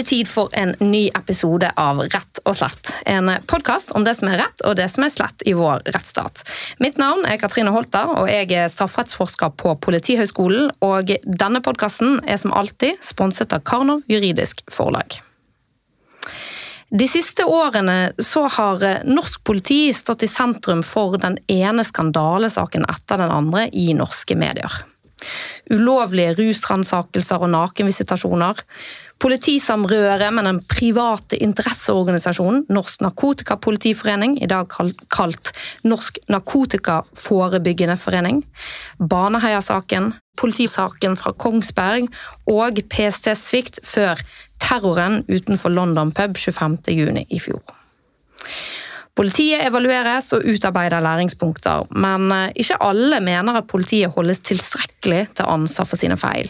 det tid for en ny episode av Rett og slett. En podkast om det som er rett og det som er slett i vår rettsstat. Mitt navn er Katrine Holter, og jeg er strafferettsforsker på Politihøgskolen. Og denne podkasten er som alltid sponset av Karnov juridisk forlag. De siste årene så har norsk politi stått i sentrum for den ene skandalesaken etter den andre i norske medier. Ulovlige rusransakelser og nakenvisitasjoner. Politisamrøret med den private interesseorganisasjonen Norsk Narkotikapolitiforening, i dag kalt Norsk Narkotikaforebyggende Forening. Baneheia-saken, politisaken fra Kongsberg og PST-svikt før terroren utenfor London pub 25.6 i fjor. Politiet evalueres og utarbeider læringspunkter, men eh, ikke alle mener at politiet holdes tilstrekkelig til ansvar for sine feil.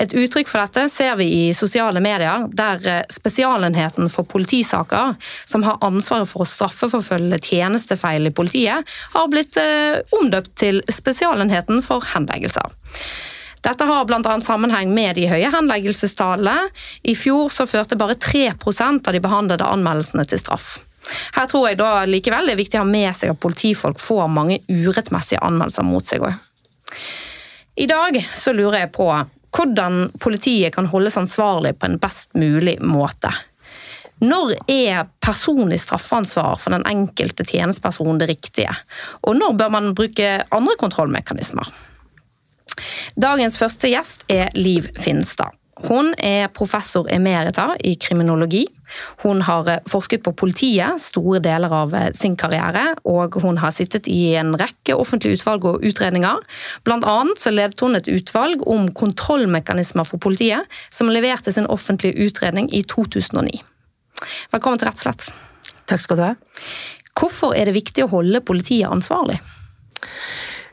Et uttrykk for dette ser vi i sosiale medier, der eh, Spesialenheten for politisaker, som har ansvaret for å straffeforfølge tjenestefeil i politiet, har blitt eh, omdøpt til Spesialenheten for henleggelser. Dette har bl.a. sammenheng med de høye henleggelsestallene. I fjor så førte bare 3% av de behandlede anmeldelsene til straff. Her tror jeg da likevel det er viktig å ha med seg at politifolk får mange urettmessige anmeldelser mot seg òg. I dag så lurer jeg på hvordan politiet kan holdes ansvarlig på en best mulig måte. Når er personlig straffansvar for den enkelte tjenesteperson det riktige? Og når bør man bruke andre kontrollmekanismer? Dagens første gjest er Liv Finstad. Hun er professor emerita i kriminologi. Hun har eh, forsket på politiet store deler av eh, sin karriere, og hun har sittet i en rekke offentlige utvalg og utredninger. Blant annet så ledet hun et utvalg om kontrollmekanismer for politiet, som leverte sin offentlige utredning i 2009. Velkommen til Rettslett. Takk skal du ha. Hvorfor er det viktig å holde politiet ansvarlig?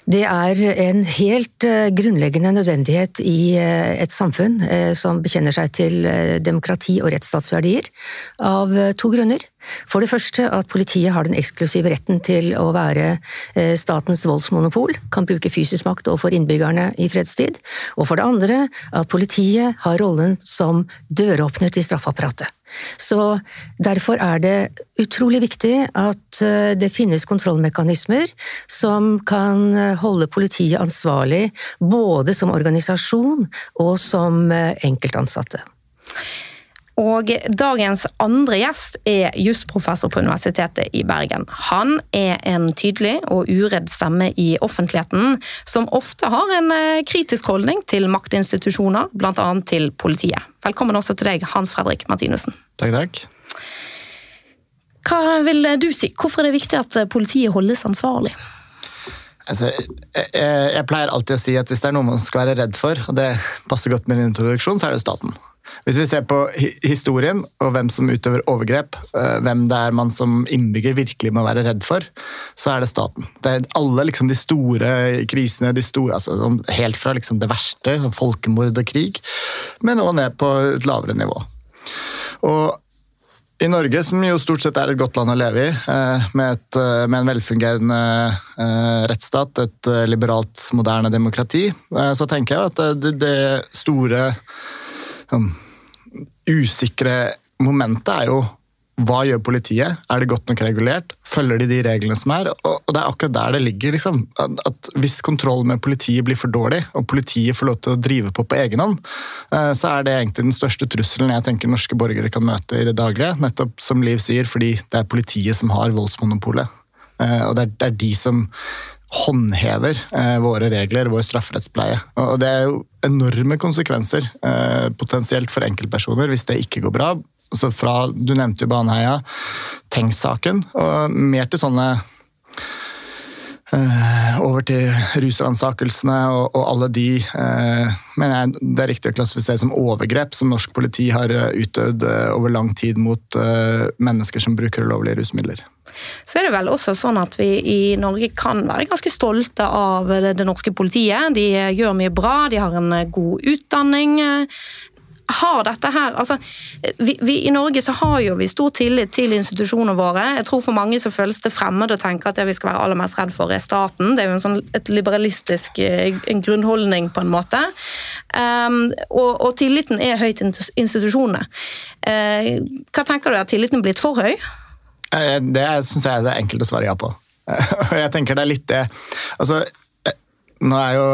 Det er en helt eh, grunnleggende nødvendighet i eh, et samfunn eh, som bekjenner seg til demokrati og rettsstatsverdier, av to grunner. For det første at politiet har den eksklusive retten til å være eh, statens voldsmonopol, kan bruke fysisk makt overfor innbyggerne i fredstid. Og for det andre at politiet har rollen som døråpner til straffapparatet. Så derfor er det utrolig viktig at eh, det finnes kontrollmekanismer som kan eh, holde politiet ansvarlig, både som organisasjon og som enkeltansatte. Og dagens andre gjest er jusprofessor på Universitetet i Bergen. Han er en tydelig og uredd stemme i offentligheten, som ofte har en eh, kritisk holdning til maktinstitusjoner, bl.a. til politiet. Velkommen også til deg, Hans Fredrik Martinussen. Takk, takk. Hva vil du si? Hvorfor er det viktig at politiet holdes ansvarlig? Altså, jeg, jeg, pleier alltid å si at hvis det er noe man skal være redd for, og det passer godt med en introduksjon, så er det staten. Hvis vi ser på historien og hvem som utøver overgrep, eh, hvem det er man som innbygger virkelig må være redd for, så er det staten. Det er alle liksom, de store krisene, de store, altså, sånn helt fra liksom, det verste, sånn folkemord og krig, men også ned på et lavere nivå. Og i Norge, som jo stort sett er et godt land å leve i, eh, med, et, eh, med en velfungerende rettsstat, et liberalt, moderne demokrati, så tenker jeg at det, det store sånn, usikre momentet er jo hva gjør politiet? Er det godt nok regulert? Følger de de reglene som er? Og det er akkurat der det ligger. Liksom. At Hvis kontrollen med politiet blir for dårlig, og politiet får lov til å drive på på egen hånd, eh, så er det egentlig den største trusselen jeg tenker norske borgere kan møte i det daglige. Nettopp som Liv sier, fordi det er politiet som har voldsmonopolet. Eh, og det er de som håndhever eh, våre regler, vår strafferettspleie. Og det er jo enorme konsekvenser eh, potensielt for enkeltpersoner hvis det ikke går bra. Så fra, Du nevnte jo Baneheia, Tengs-saken, og mer til sånne over til rusransakelsene og, og, alle de eh, mener jeg det er riktig å klassifisere som overgrep som norsk politi har uh, utøvd over lang tid mot mennesker som bruker ulovlige rusmidler. Så er det vel også sånn at vi i Norge kan være ganske stolte av det norske politiet. De gjør mye bra, de har en god utdanning. Har dette her altså, vi, vi, I Norge så har jo vi stor tillit til institusjonene våre. Jeg tror For mange så føles det fremmed å tenke at det vi skal være aller mest redd for, er staten. Det er jo en sånn, et liberalistisk eh, en grunnholdning, på en måte. Um, og, og, tilliten er høy til institusjonene. Uh, hva tenker du, er tilliten blitt for høy? Det syns jeg er det enkelt å svare ja på. jeg tenker det er litt det altså, nå er, jo,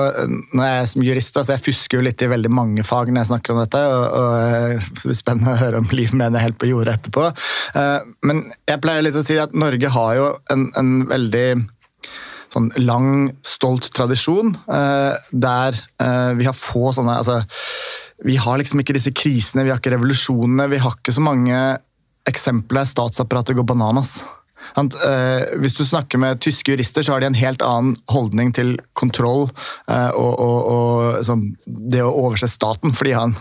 nå er jeg som jurist, så jeg fusker jo litt i veldig mange fag når jeg snakker om dette. og, og eh, Det blir spennende å høre om Liv mener helt på jordet etterpå. Eh, men jeg pleier litt å si at Norge har jo en, en veldig sånn lang, stolt tradisjon eh, der vi har få sånne altså, Vi har liksom ikke disse krisene, vi har ikke revolusjonene, vi har ikke så mange eksempler der statsapparatet går bananas. Eh, hvis du snakker med tyske jurister, så har de en helt annen holdning til kontroll eh, og, og, og sånn, det å overse staten, fordi han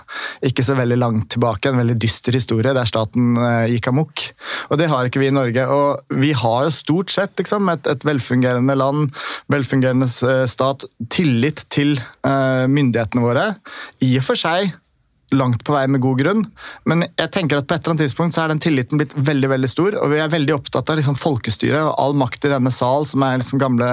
ikke så veldig langt tilbake, en veldig dyster historie der staten eh, gikk amok. Og det har ikke vi i Norge. Og vi har jo stort sett liksom, et, et, velfungerende land, velfungerende stat, tillit til myndighetene våre. I og for seg langt på vei med god grunn. Men jeg tenker at på et eller annet tidspunkt så er den tilliten blitt veldig veldig stor. Og vi er veldig opptatt av liksom folkestyret og all makt i denne sal, som er liksom gamle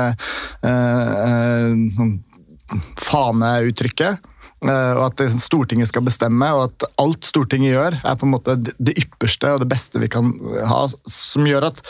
øh, øh, faneuttrykket. Eh, og at Stortinget skal bestemme, og at alt Stortinget gjør, er på en måte det ypperste og det beste vi kan ha. Som gjør at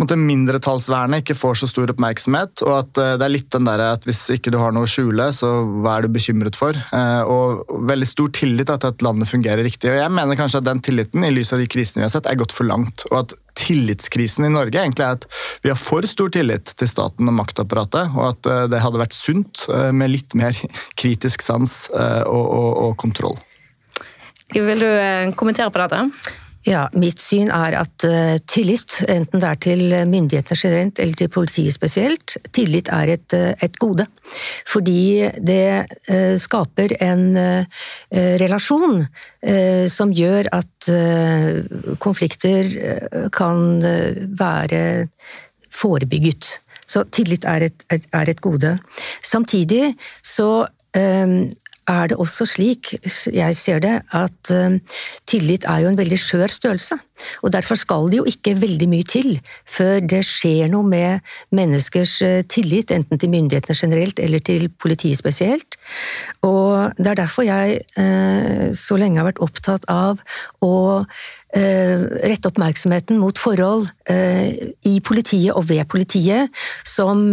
måte, mindretallsvernet ikke får så stor oppmerksomhet. Og at eh, det er litt den der at hvis ikke du har noe å skjule, så hva er du bekymret for? Eh, og veldig stor tillit til at landet fungerer riktig. Og jeg mener kanskje at den tilliten, i lys av de krisene vi har sett, er gått for langt. og at tillitskrisen i Norge egentlig er at vi har for stor tillit til staten og maktapparatet, og at eh, det hadde vært sunt eh, med litt mer kritisk sans eh, og, og, og kontroll. Vil du kommentere på dette? Ja, Mitt syn er at uh, tillit, enten det er til myndighetene generelt eller til politiet spesielt, tillit er et, uh, et gode. Fordi det uh, skaper en relasjon som gjør at konflikter kan være forebygget. Så tillit er et, er et gode. Samtidig så er det også slik, jeg ser det, at uh, tillit er jo en veldig skjør størrelse. Og derfor skal det jo ikke veldig mye til før det skjer noe med menneskers uh, tillit, enten til myndighetene generelt eller til politiet spesielt. Og det er derfor jeg uh, så lenge har vært opptatt av å rette oppmerksomheten mot forhold i politiet og ved politiet som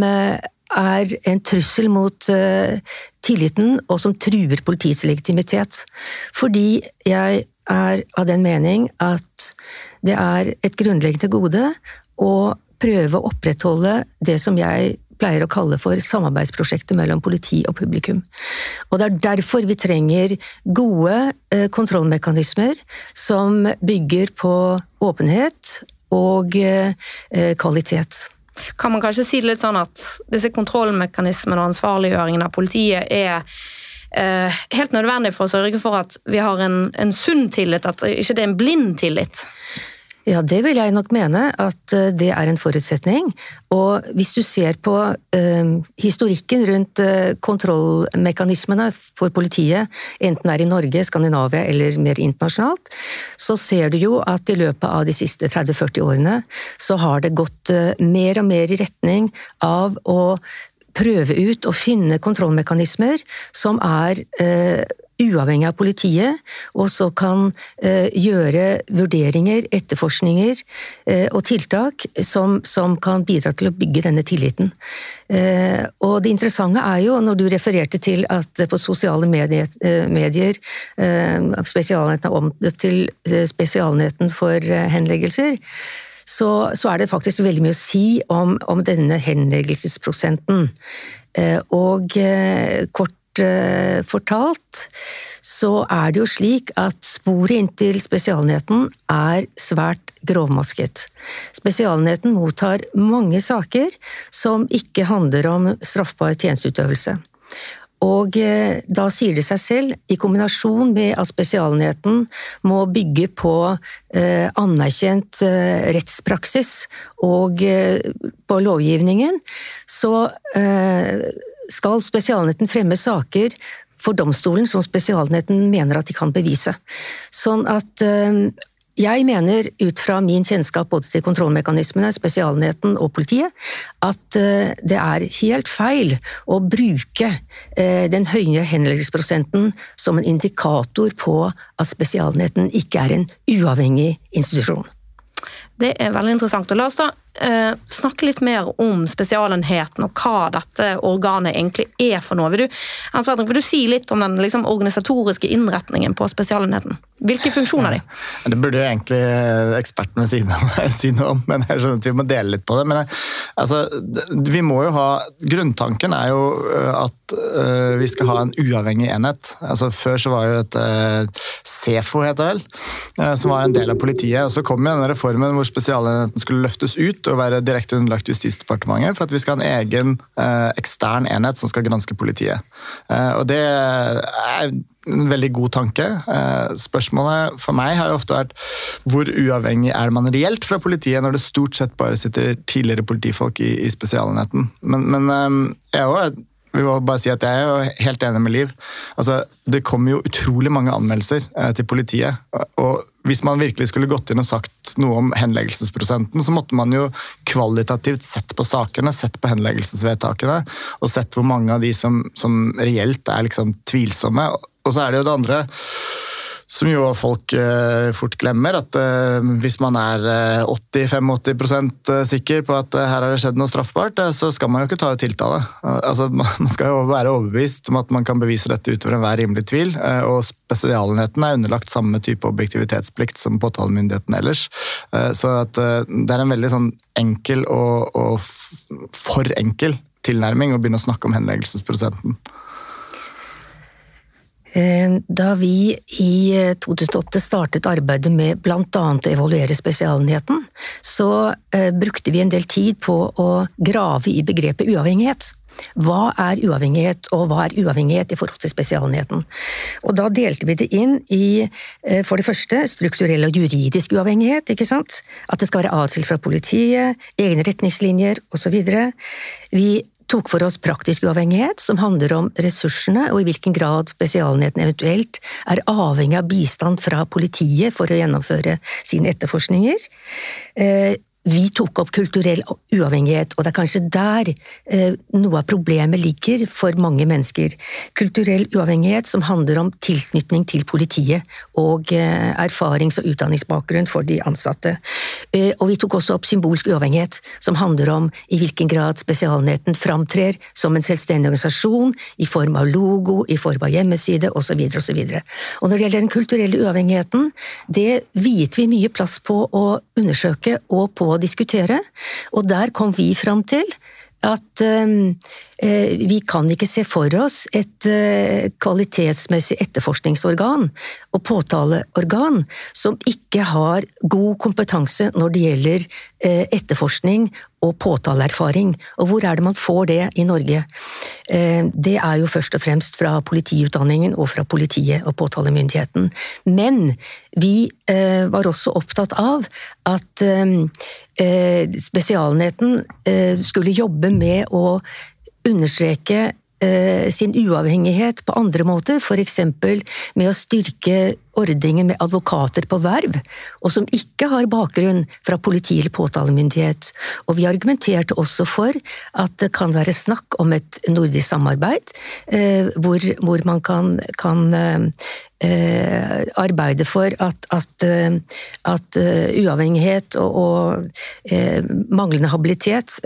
er en trussel mot uh, tilliten, og som truer politiets legitimitet. Fordi jeg er av den mening at det er et grunnleggende gode å prøve å opprettholde det som jeg pleier å kalle for samarbeidsprosjektet mellom politi og publikum. Og Det er derfor vi trenger gode uh, kontrollmekanismer som bygger på åpenhet og uh, kvalitet kan man kanskje si det litt sånn at disse kontrollmekanismene og ansvarliggjøringen av politiet er eh, helt nødvendig for å sørge for at vi har en, en sunn tillit, at ikke det er en blind tillit? Ja, det vil jeg nok mene at eh, det er en forutsetning. Og hvis du ser på eh, historikken rundt eh, kontrollmekanismene for politiet, enten det er i Norge, Skandinavia eller mer internasjonalt, så ser du jo at i løpet av de siste 30-40 årene så har det gått eh, mer og mer i retning av å prøve ut og finne kontrollmekanismer som er uavhengig av politiet, og så kan eh, gjøre vurderinger, etterforskninger eh, og tiltak som, som, kan bidra til å bygge denne tilliten. Eh, og det interessante er jo, når du refererte til at på sosiale medier, eh, medier eh, Spesialenheten er omdøpt til eh, Spesialenheten for henleggelser. Så, så, er det faktisk veldig mye å si om, om denne henleggelsesprosenten. Og kort fortalt, så er det jo slik at sporet inntil Spesialenheten er svært grovmasket. Spesialenheten mottar mange saker som ikke handler om straffbar tjenesteutøvelse. Og eh, da sier det seg selv, i kombinasjon med at Spesialenheten må bygge på eh, anerkjent eh, rettspraksis og eh, på lovgivningen, så eh, skal Spesialenheten fremme saker for domstolen som Spesialenheten mener at de kan bevise. Sånn at jeg mener, ut fra min kjennskap både til kontrollmekanismene, Spesialenheten og politiet, at eh, det er helt feil å bruke eh, den høye henleggelsesprosenten som en indikator på at Spesialenheten ikke er en uavhengig institusjon. Det er veldig interessant. La oss da eh, snakke litt mer om Spesialenheten og hva dette organet egentlig er for noe. Vil du, vil du si litt om den liksom, organisatoriske innretningen på Spesialenheten? Hvilke funksjoner har de? Ja, det burde jo egentlig eksperten ved siden av meg si noe om, men jeg skjønner at vi må dele litt på det. Men altså, vi må jo ha Grunntanken er jo at vi skal ha en uavhengig enhet. Altså, før så var jo dette SEFO, heter det vel, som var en del av politiet. og Så kom jo denne reformen hvor Spesialenheten skulle løftes ut å være direkte underlagt Justisdepartementet for at vi skal ha en egen eh, ekstern enhet som skal granske politiet. Eh, og Det er en veldig god tanke. Eh, spørsmålet for meg har jo ofte vært hvor uavhengig er man reelt fra politiet når det stort sett bare sitter tidligere politifolk i, i Spesialenheten. Men, men eh, jeg òg vi må bare si at Jeg er jo helt enig med Liv. Altså, det kommer jo utrolig mange anmeldelser eh, til politiet. og Hvis man virkelig skulle gått inn og sagt noe om henleggelsesprosenten, så måtte man jo kvalitativt sett på sakene, sett på henleggelsesvedtakene, og sett hvor mange av de som, som reelt er liksom tvilsomme. Og så er det jo det andre som jo folk eh, fort glemmer. At eh, hvis man er eh, 80-85 eh, sikker på at her har det skjedd noe straffbart, så skal man jo ikke ta ut tiltale. Altså, man skal jo være overbevist om at man kan bevise dette utover enhver rimelig tvil. og Spesialenheten er underlagt samme type objektivitetsplikt som påtalemyndigheten ellers. så det er en veldig sånn enkel og, og for enkel tilnærming å begynne å snakke om henleggelsesprosenten. Eh, da vi i 2008 eh, startet arbeidet med bl.a. å evaluere Spesialenheten, så eh, brukte vi en del tid på å grave i begrepet uavhengighet. Hva er uavhengighet, og hva er uavhengighet i forhold til Spesialenheten? Og da delte vi det inn i, for det første, strukturell og juridisk uavhengighet, ikke sant? At det skal være atskilt fra politiet, egne retningslinjer osv. Vi tok for oss praktisk uavhengighet, som handler om ressursene og i hvilken grad Spesialenheten eventuelt er avhengig av bistand fra politiet for å gjennomføre sine etterforskninger. Vi tok opp kulturell uavhengighet, og det er kanskje der eh, noe av problemet ligger for mange mennesker. Kulturell uavhengighet som handler om tilknytning til politiet og eh, erfarings- og utdanningsbakgrunn for de ansatte. Eh, og vi tok også opp symbolsk uavhengighet, som handler om i hvilken grad Spesialenheten framtrer som en selvstendig organisasjon, i form av logo, i form av hjemmeside osv. osv. Og når det gjelder den kulturelle uavhengigheten, det viet vi mye plass på å undersøke og på diskutere, og der kom vi fram til at um, vi kan ikke se for oss et uh, kvalitetsmessig etterforskningsorgan og påtaleorgan som ikke har god kompetanse når det gjelder uh, etterforskning og påtaleerfaring. Og hvor er det man får det i Norge? Det er jo først og fremst fra politiutdanningen og fra politiet og påtalemyndigheten. Men vi var også opptatt av at Spesialenheten skulle jobbe med å understreke eh, sin uavhengighet på andre måter, f.eks. med å styrke ordningen med advokater på verv, og som ikke har bakgrunn fra politi eller påtalemyndighet. Og vi argumenterte også for at det kan være snakk om et nordisk samarbeid, eh, hvor, hvor man kan, kan eh, arbeide for at, at, eh, at uh, uavhengighet og, og eh, manglende habilitet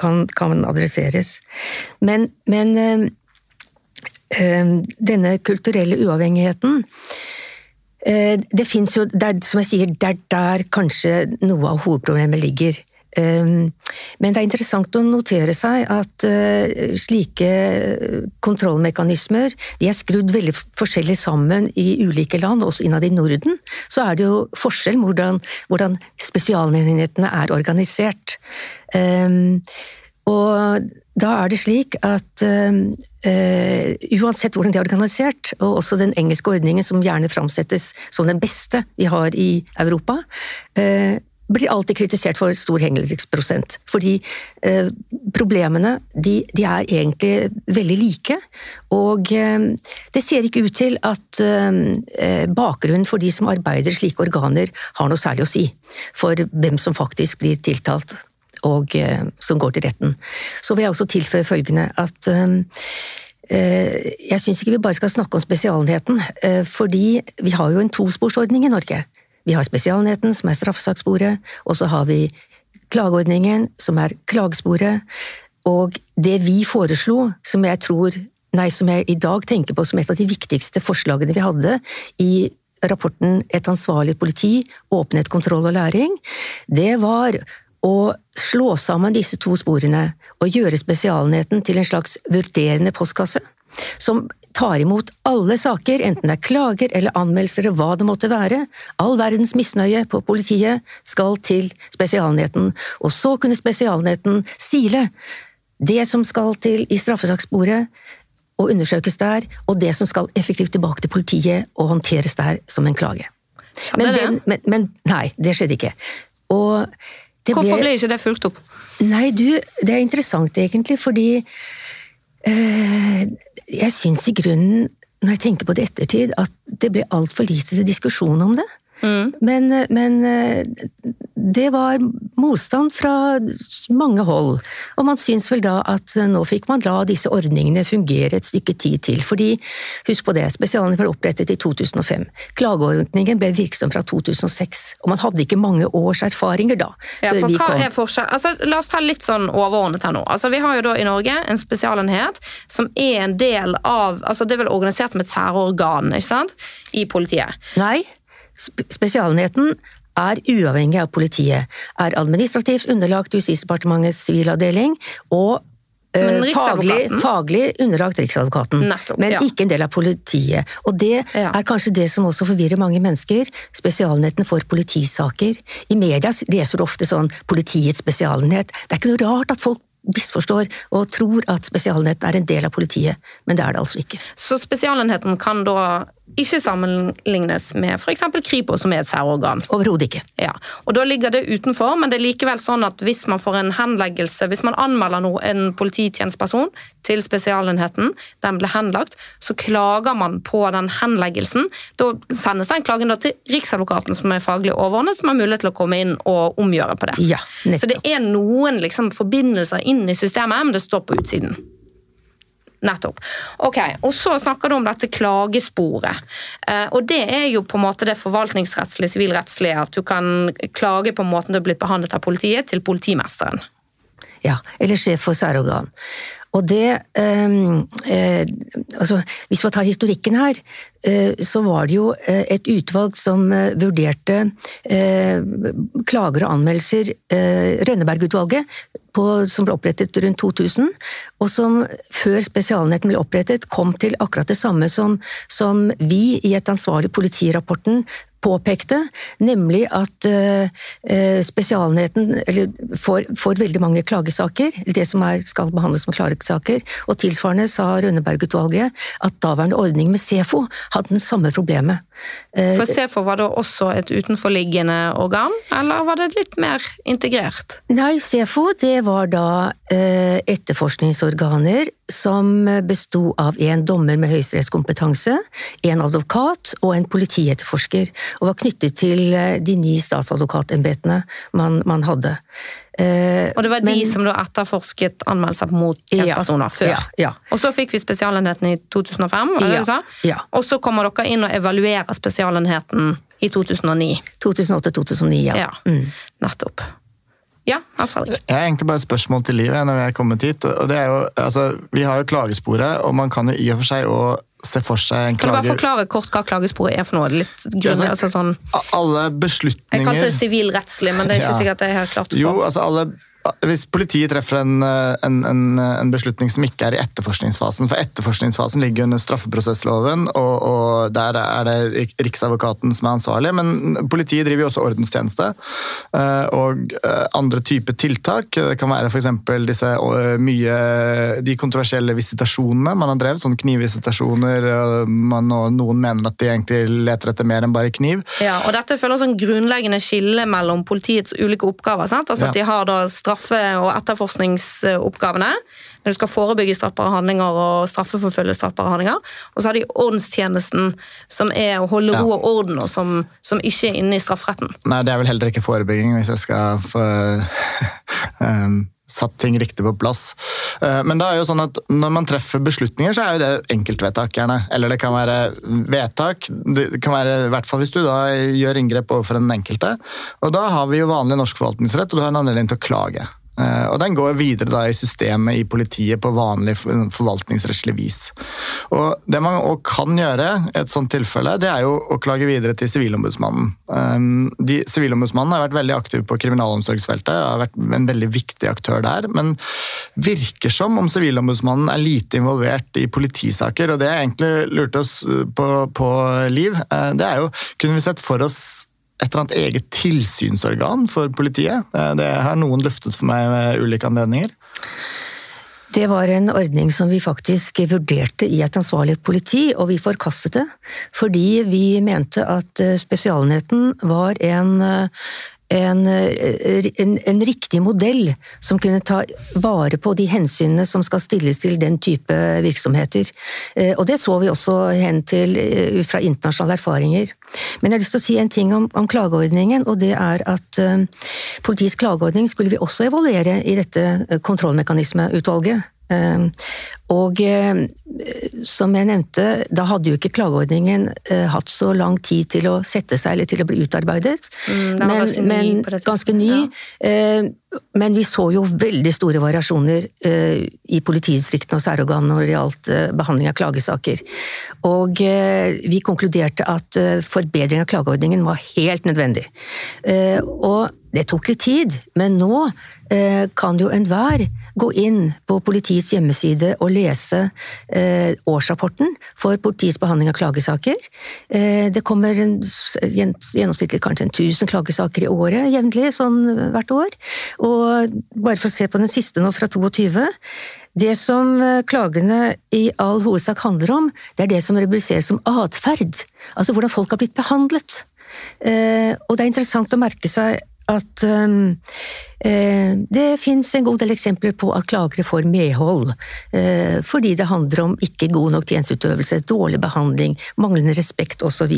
kan, kan, adresseres. Men, men denne kulturelle uavhengigheten Eh, det fins jo, det er, som jeg sier, det er der kanskje noe av hovedproblemet ligger. Ehm, men det er interessant å notere seg at eh, slike kontrollmekanismer de er skrudd veldig forskjellig sammen i ulike land, også innad i Norden. Så er det jo forskjell hvordan, hvordan spesialenhetene er organisert. Og da er det slik at uh, uansett hvordan det er organisert, og også den engelske ordningen som gjerne framsettes som den beste vi har i Europa, uh, blir alltid kritisert for stor henleggsprosent. Fordi uh, problemene de, de, er egentlig veldig like. Og det ser ikke ut til at bakgrunnen for de som arbeider i slike organer har noe særlig å si for hvem som faktisk blir tiltalt og eh, som går til retten. Så vil jeg også tilføye følgende at eh, eh, jeg syns ikke vi bare skal snakke om spesialenheten, fordi vi har jo en tosporsordning i Norge. Vi har Spesialenheten, som er straffesakssporet, og så har vi klageordningen, som er klagesporet. Og det vi foreslo, som jeg tror Nei, som jeg i dag tenker på som et av de viktigste forslagene vi hadde i rapporten Et ansvarlig politi, åpenhet, kontroll og læring, det var å slå sammen disse to sporene og gjøre Spesialenheten til en slags vurderende postkasse som tar imot alle saker, enten det er klager eller anmeldelser og hva det måtte være. All verdens misnøye på politiet skal til Spesialenheten, og så kunne Spesialenheten sile det som skal til i straffesakssporet og undersøkes der, og det som skal effektivt tilbake til politiet og håndteres der som en klage. Men, den, men, men nei, det skjedde ikke. Og Hvorfor ble, ble ikke det fulgt opp? Nei, du, det er interessant egentlig, fordi Eh, jeg syns i grunnen, når jeg tenker på det i ettertid, at det ble altfor lite til diskusjon om det. Mm. Men, men, eh, det var motstand fra mange hold. Og man syns vel da at nå fikk man la disse ordningene fungere et stykke tid til. Fordi, husk på det, spesialene ble opprettet i 2005. Klageordningen ble virksom fra 2006. Og man hadde ikke mange års erfaringer da. Ja, for hva kom. er forskjell? Altså, la oss ta litt sånn overordnet her nå. Altså, vi har jo da i Norge en spesialenhet som er en del av altså Det er vel organisert som et særorgan ikke sant? i politiet? Nei. Spesialenheten er uavhengig av politiet, er administrativt underlagt Justisdepartementets sivilavdeling og Uh, faglig, faglig, underlagt Riksadvokaten, Nettopp, men ja. ikke en del av politiet. Og det ja. er kanskje det som også forvirrer mange mennesker. Spesialenheten for politisaker. I media leser du ofte sånn 'politiets spesialenhet'. Det er ikke noe rart at folk misforstår og tror at Spesialenheten er en del av politiet, men det er det altså ikke. Så Spesialenheten kan da ikke sammenlignes med f.eks. Kripos, som er et særorgan. Overhodet ikke. Ja, og Da ligger det utenfor, men det er likevel sånn at hvis man får en henleggelse, hvis man anmelder noe, en polititjenesteperson til Spesialenheten, den ble henlagt, så klager man på den henleggelsen. Da sendes den klagen til Riksadvokaten, som er faglig overordnet, som har mulighet til å komme inn og omgjøre på det. Ja, så det er noen liksom, forbindelser inn i systemet, men det står på utsiden. Nettopp. Ok, Og så snakker du om dette klagesporet. Eh, og det er jo på en måte det forvaltningsrettslige, sivilrettslige, at du kan klage på måten du er blitt behandlet av politiet, til politimesteren. Ja, eller sjef for særorgan. Og det ehm, eh, altså, Hvis vi tar historikken her, eh, så var det jo eh, et utvalg som eh, vurderte eh, klager og anmeldelser, eh, Rønneberg-utvalget, som ble opprettet rundt 2000, og som før Spesialenheten ble opprettet, kom til akkurat det samme som, som vi i et ansvarlig politirapporten påpekte, nemlig at uh, Spesialenheten får, får, veldig mange klagesaker, det som er, skal behandles som klagesaker, og tilsvarende sa Rønneberg-utvalget at daværende ordning med SEFO hadde den samme problemet. Uh, For SEFO var da også et utenforliggende organ, eller var det litt mer integrert? Nei, SEFO det var da etterforskningsorganer som besto av en dommer med høyesterettskompetanse, en advokat og en politietterforsker, og var knyttet til eh, de ni statsadvokatembetene man, man hadde. Eh, og det var de som da etterforsket anmeldelser mot tjenestepersoner ja, før. Ja, ja. Og så fikk vi Spesialenheten i 2005, var det du sa? Ja. Og så kommer dere inn og evaluerer Spesialenheten i 2009. 2008-2009, ja. ja. Mm. Nettopp. Ja. Jeg har egentlig bare et spørsmål til livet når vi er kommet hit. og det er jo, altså, Vi har jo klagesporet, og man kan jo i og for seg òg se for seg en klager... Kan du bare forklare kort hva klagesporet er for noe? Litt grunner, altså, sånn... Alle beslutninger Jeg kalte det sivilrettslig, men det er ikke ja. sikkert det jeg har klart. For. Jo, altså alle hvis politiet treffer en, en, en, en, beslutning som ikke er i etterforskningsfasen For etterforskningsfasen ligger under straffeprosessloven, og, og, der er det Riksadvokaten som er ansvarlig. Men politiet driver jo også ordenstjeneste eh, og eh, andre typer tiltak. Det kan være f.eks. disse mye de kontroversielle visitasjonene man har drevet. Sånne knivvisitasjoner. Man, og noen mener at de egentlig leter etter mer enn bare kniv. Ja, og Dette føler sånn grunnleggende skille mellom politiets ulike oppgaver. sant? Altså at de har da straffe- og etterforskningsoppgavene. Når du skal forebygge straffbare handlinger og straffeforfølge straffbare handlinger. Og så har de ordenstjenesten, som er å holde ro og orden, og som, som, ikke er inne i strafferetten. Nei, det er vel heller ikke forebygging, hvis jeg skal få um satt ting riktig på plass. Eh, men det er jo sånn at når man treffer beslutninger, så er jo det enkeltvedtak, gjerne. Eller det kan være vedtak. Det kan være, I hvert fall hvis du da gjør inngrep overfor den enkelte. Og da har vi jo vanlig norsk forvaltningsrett, og du har en anledning til å klage. Eh, og Den går videre da i systemet i politiet på vanlig forvaltningsrettslig vis. Og Det man også kan gjøre i et sånt tilfelle, det er jo å klage videre til Sivilombudsmannen. De, Sivilombudsmannen har vært veldig aktiv på kriminalomsorgsfeltet, har vært en veldig viktig aktør der. Men virker som om Sivilombudsmannen er lite involvert i politisaker. Og det jeg egentlig lurte oss på, på Liv, eh, det er jo Kunne vi sett for oss et eller annet eget tilsynsorgan for politiet. Eh, det har noen løftet for meg med ulike anledninger. Det var en ordning som vi faktisk vurderte i et ansvarlig politi, og vi forkastet det. Fordi vi mente at eh, Spesialenheten var en, eh, en, en, en, riktig modell som kunne ta vare på de hensynene som skal stilles til den type virksomheter. Eh, og det så vi også hen til ut fra internasjonale erfaringer. Men jeg har lyst til å si en ting om, om klageordningen, og det er at um, politiets klageordning skulle vi også evaluere i dette kontrollmekanismeutvalget. Ehm, og eh, som jeg nevnte, da hadde jo ikke klageordningen eh, hatt så lang tid til å sette seg eller til å bli utarbeidet. Mm, men, ganske men ny ganske ny. Ja. eh, men vi så jo veldig store variasjoner eh, i politidistriktene og særorganene når det gjaldt behandling av klagesaker. Og vi konkluderte at forbedring av klageordningen var helt nødvendig. Og det tok litt tid, men nå kan jo enhver gå inn på politiets hjemmeside og lese eh, årsrapporten for politiets behandling av klagesaker. Eh, det kommer en, gjennomsnittlig kanskje en 1000 klagesaker i året jevnlig, sånn hvert år. Og bare for å se på den siste nå, fra 22. Det som eh, klagene i all hovedsak handler om, det er det som rubriseres som atferd. Altså hvordan folk har blitt behandlet. Eh, og det er interessant å merke seg at um, eh, det fins en god del eksempler på at klagere får medhold, eh, fordi det handler om ikke god nok tjenesteutøvelse, dårlig behandling, manglende respekt osv.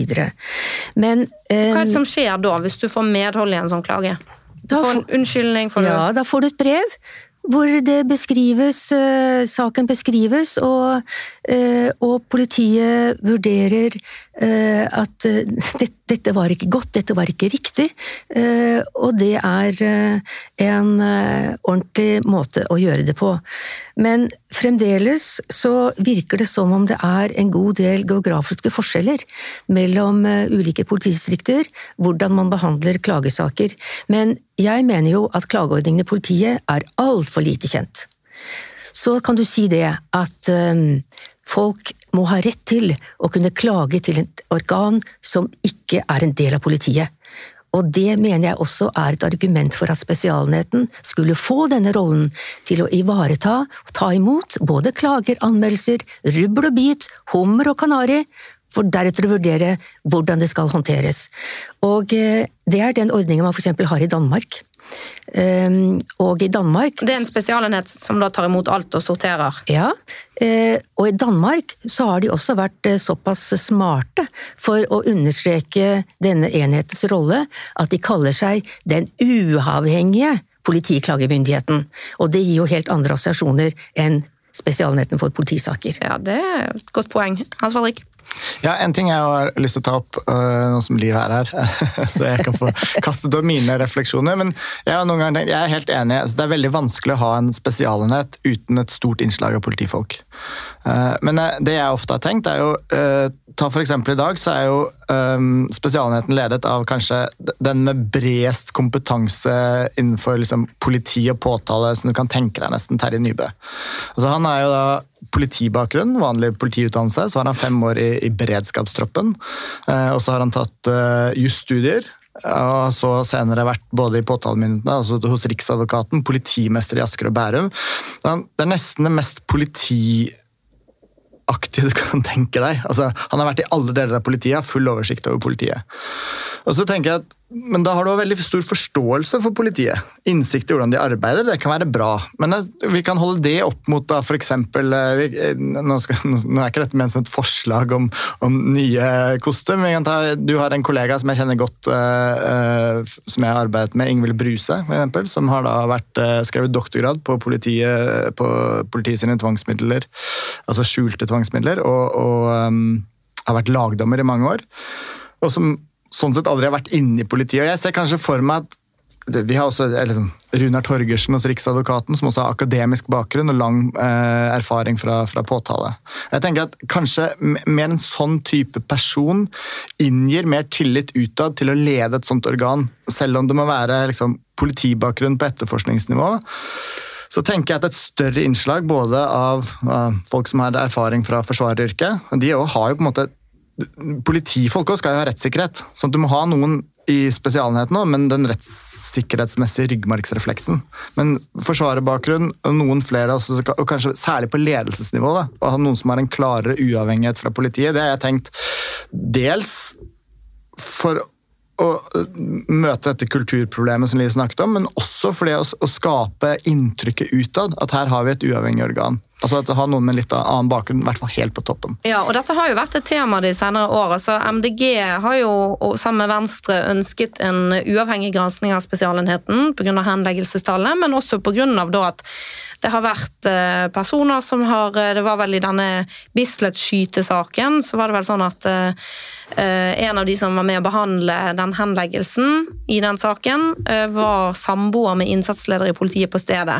Men eh, Hva er det som skjer da, hvis du får medhold i en sånn klage? Du får en unnskyldning? Får ja, da får du et brev hvor det beskrives, uh, saken beskrives, og, uh, og politiet vurderer uh, at dette var ikke godt, dette var ikke riktig. Og det er en ordentlig måte å gjøre det på. Men fremdeles så virker det som om det er en god del geografiske forskjeller mellom ulike politidistrikter, hvordan man behandler klagesaker. Men jeg mener jo at klageordningen i politiet er altfor lite kjent. Så kan du si det at folk må ha rett til å kunne klage til et organ som ikke er en del av politiet. Og det mener jeg også er et argument for at Spesialenheten skulle få denne rollen til å ivareta og ta imot både klager, anmeldelser, rubbel og bit, hummer og kanari, for deretter å vurdere hvordan det skal håndteres. Og eh, det er den ordningen man f.eks. har i Danmark. Ehm, og i Danmark Det er en spesialenhet som da tar imot alt og sorterer? Ja, eh, og i Danmark så har de også vært eh, såpass smarte for å understreke denne enhetens rolle at de kaller seg Den uavhengige politiklagemyndigheten. Og det gir jo helt andre assosiasjoner enn Spesialenheten for politisaker. Ja, det er et godt poeng. Hans Fredrik? Ja, En ting jeg har lyst til å ta opp øh, nå som Liv er her, så jeg kan få kastet opp mine refleksjoner. Men jeg har noen tenkt, jeg er helt enig. Altså, det er veldig vanskelig å ha en spesialenhet uten et stort innslag av politifolk. Uh, men uh, det jeg ofte har tenkt, er jo uh, Ta for eksempel i dag, så er jo um, Spesialenheten ledet av kanskje den med bredest kompetanse innenfor liksom, politi og påtale som du kan tenke deg, nesten Terje Nybø. Altså, han er jo da politibakgrunn, vanlig politiutdannelse. Så har han fem år i, i beredskapstroppen. Eh, og så har han tatt eh, jusstudier. Og så senere vært både i påtalemyndighetene, altså hos Riksadvokaten, politimester i Asker og Bærum. Det er nesten det mest politiaktige du kan tenke deg. Altså, han har vært i alle deler av politiet, full oversikt over politiet. Og så tenker jeg at men da har du veldig stor forståelse for politiet. Innsikt i hvordan de arbeider, det kan være bra. Men vi kan holde det opp mot da f.eks. Eh, eh, nå, nå er ikke dette ment som et forslag om, om nye kostymer. Du har en kollega som jeg kjenner godt, uh, som jeg har arbeidet med, Ingvild Bruse, for eksempel, som har da vært, uh, skrevet doktorgrad på politiet, på politiet sine tvangsmidler, altså skjulte tvangsmidler, og, og um, har vært lagdommer i mange år. Og som sånn sett aldri har vært inne i politiet. Og jeg ser kanskje for meg at vi har også liksom, Runar Torgersen hos Riksadvokaten, som også har akademisk bakgrunn og lang eh, erfaring fra, fra, påtale. Jeg tenker at Kanskje mer en sånn type person inngir mer tillit utad til å lede et sånt organ, selv om det må være liksom, politibakgrunn på etterforskningsnivå. Så tenker jeg at et større innslag både av uh, folk som har erfaring fra forsvareryrket, de har jo på en måte Politifolk skal jo ha rettssikkerhet, så du må ha noen i spesialenheten òg, men den rettssikkerhetsmessige ryggmargsrefleksen. Men forsvarerbakgrunn, noen flere, også, og kanskje særlig på ledelsesnivå, da, å ha noen som har en klarere uavhengighet fra politiet, det har jeg tenkt dels for å møte dette kulturproblemet som Liv snakket om, men også for det å, å skape inntrykket utad, at her har vi et uavhengig organ. Altså at det har noen med litt annen bakgrunn, i hvert fall helt på toppen. Ja, og Dette har jo vært et tema de senere åra. MDG har jo sammen med Venstre ønsket en uavhengig gransking av Spesialenheten pga. henleggelsestallet, men også pga. at det har vært eh, personer som har eh, Det var vel i denne Bislett-skytesaken, så var det vel sånn at eh, en av de som var med å behandle den henleggelsen i den saken, var samboer med innsatsleder i politiet på stedet.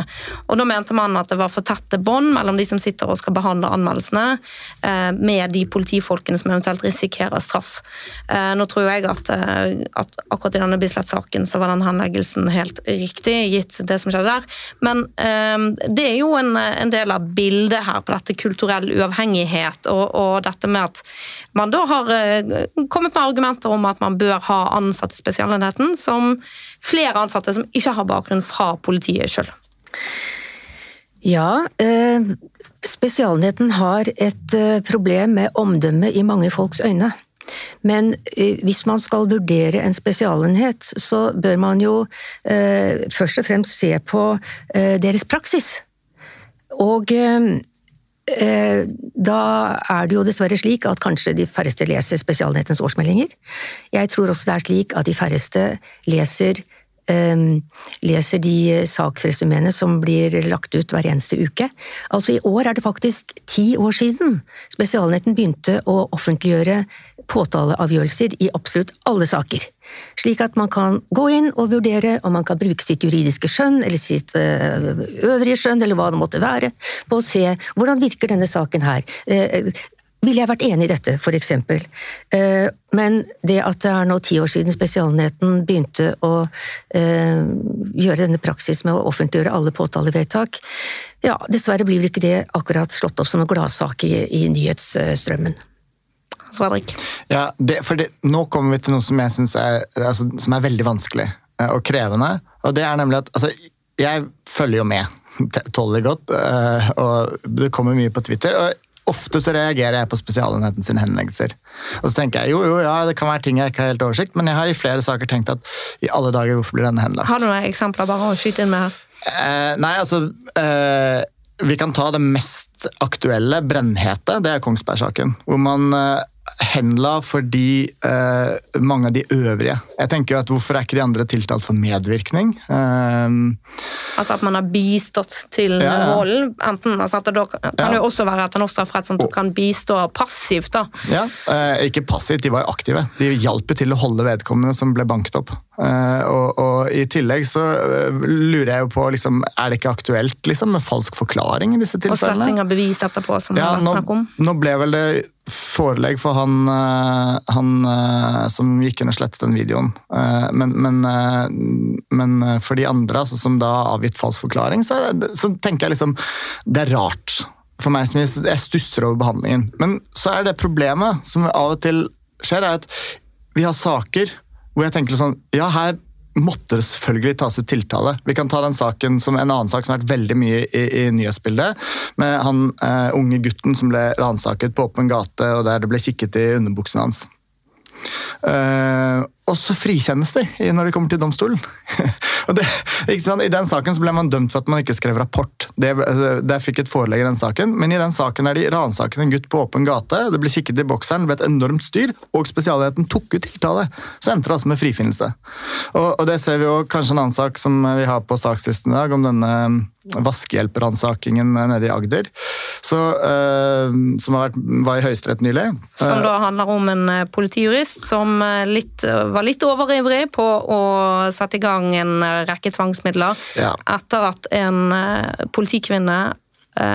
Og Da mente man at det var for tette bånd mellom de som sitter og skal behandle anmeldelsene, med de politifolkene som eventuelt risikerer straff. Nå tror jeg at, at akkurat i denne Bislett-saken så var den henleggelsen helt riktig, gitt det som skjedde der. Men det er jo en, en, del av bildet her på dette kulturell uavhengighet, og, og, dette med at man da har eh, kommet med argumenter om at man bør ha ansatte i Spesialenheten som flere ansatte som ikke har bakgrunn fra politiet sjøl. Ja, eh, Spesialenheten har et eh, problem med omdømmet i mange folks øyne. Men eh, hvis man skal vurdere en spesialenhet, så bør man jo eh, først og fremst se på eh, deres praksis. Og eh, eh, da er det jo dessverre slik at kanskje de færreste leser Spesialenhetens årsmeldinger. Jeg tror også det er slik at de færreste leser leser de saksresumeene som blir lagt ut hver eneste uke. Altså I år er det faktisk ti år siden Spesialnetten begynte å offentliggjøre påtaleavgjørelser i absolutt alle saker. Slik at man kan gå inn og vurdere om man kan bruke sitt juridiske skjønn eller sitt eh, øvrige skjønn, eller hva det måtte være, på å se hvordan virker denne saken her. Ville jeg vært enig i dette, for eksempel. Eh, men det at det er nå ti år siden Spesialenheten begynte å eh, gjøre denne praksis med å offentliggjøre alle påtalevedtak, ja, dessverre blir vel ikke det akkurat slått opp som noen gladsak i, i nyhetsstrømmen. Sverdrik? Ja, det, for det, nå kommer vi til noe som jeg syns er, altså, som er veldig vanskelig eh, og krevende. Og det er nemlig at altså, jeg følger jo med tåler godt, og det kommer mye på Twitter. og Ofte så reagerer jeg på Spesialenheten sine henleggelser. Og så tenker jeg jo, jo, ja, det kan være ting jeg ikke har helt oversikt, men jeg har i flere saker tenkt at i alle dager, hvorfor blir denne henlagt? Har du noen eksempler bare å skyte inn med her? Eh, nei, altså eh, Vi kan ta det mest aktuelle, brennhete, det er Kongsberg-saken. Hvor man eh, henla fordi uh, mange av de øvrige. Jeg tenker jo at Hvorfor er ikke de andre tiltalt for medvirkning? Uh, altså at man har bistått til ja, ja. volden? enten, altså at Det da kan ja. jo også være at en strafferett som kan bistå passivt. da. Ja, uh, Ikke passivt, de var jo aktive. De hjalp til å holde vedkommende som ble banket opp. Og, og, I tillegg så lurer jeg jo på liksom, Er det ikke aktuelt liksom, med falsk forklaring i disse tilfellene? Og sletting av bevis etterpå, som ja, det har vært om? Nå ble vel det forelegg for han, eh, han, eh, som gikk inn og slettet den videoen. Eh, men, men, men for de andre altså, som da har avgitt falsk forklaring, så, så, tenker jeg liksom Det er rart for meg som jeg stusser over behandlingen. Men så er det problemet som av og til skjer, er at vi har saker hvor jeg tenker sånn Ja, her måtte det selvfølgelig tas ut tiltale. Vi kan ta den saken som en annen sak som har vært veldig mye i, i nyhetsbildet. Med han uh, unge gutten som ble ransaket på åpen gate, og der det ble kikket i underbuksene hans. Uh, og så frikjennes de når de kommer til domstolen. det, I den saken ble man dømt for at man ikke skrev rapport. Det, det fikk et forelegg i den saken, Men i den saken er de ransaket en gutt på åpen gate. Det ble kikket i bokseren, det ble et enormt styr, og Spesialenheten tok ut tiltale. Så endte det altså med frifinnelse. Og, og, det ser vi jo kanskje en annen sak som vi har på sakslisten i dag, om denne vaskehjelperansakingen nede i Agder, så, uh, som vært, var i Høyesterett nylig. Som da handler om en eh, politijurist som eh, litt, var litt overivrig på å sette i gang en rekke tvangsmidler ja. etter at en politikvinne Eh,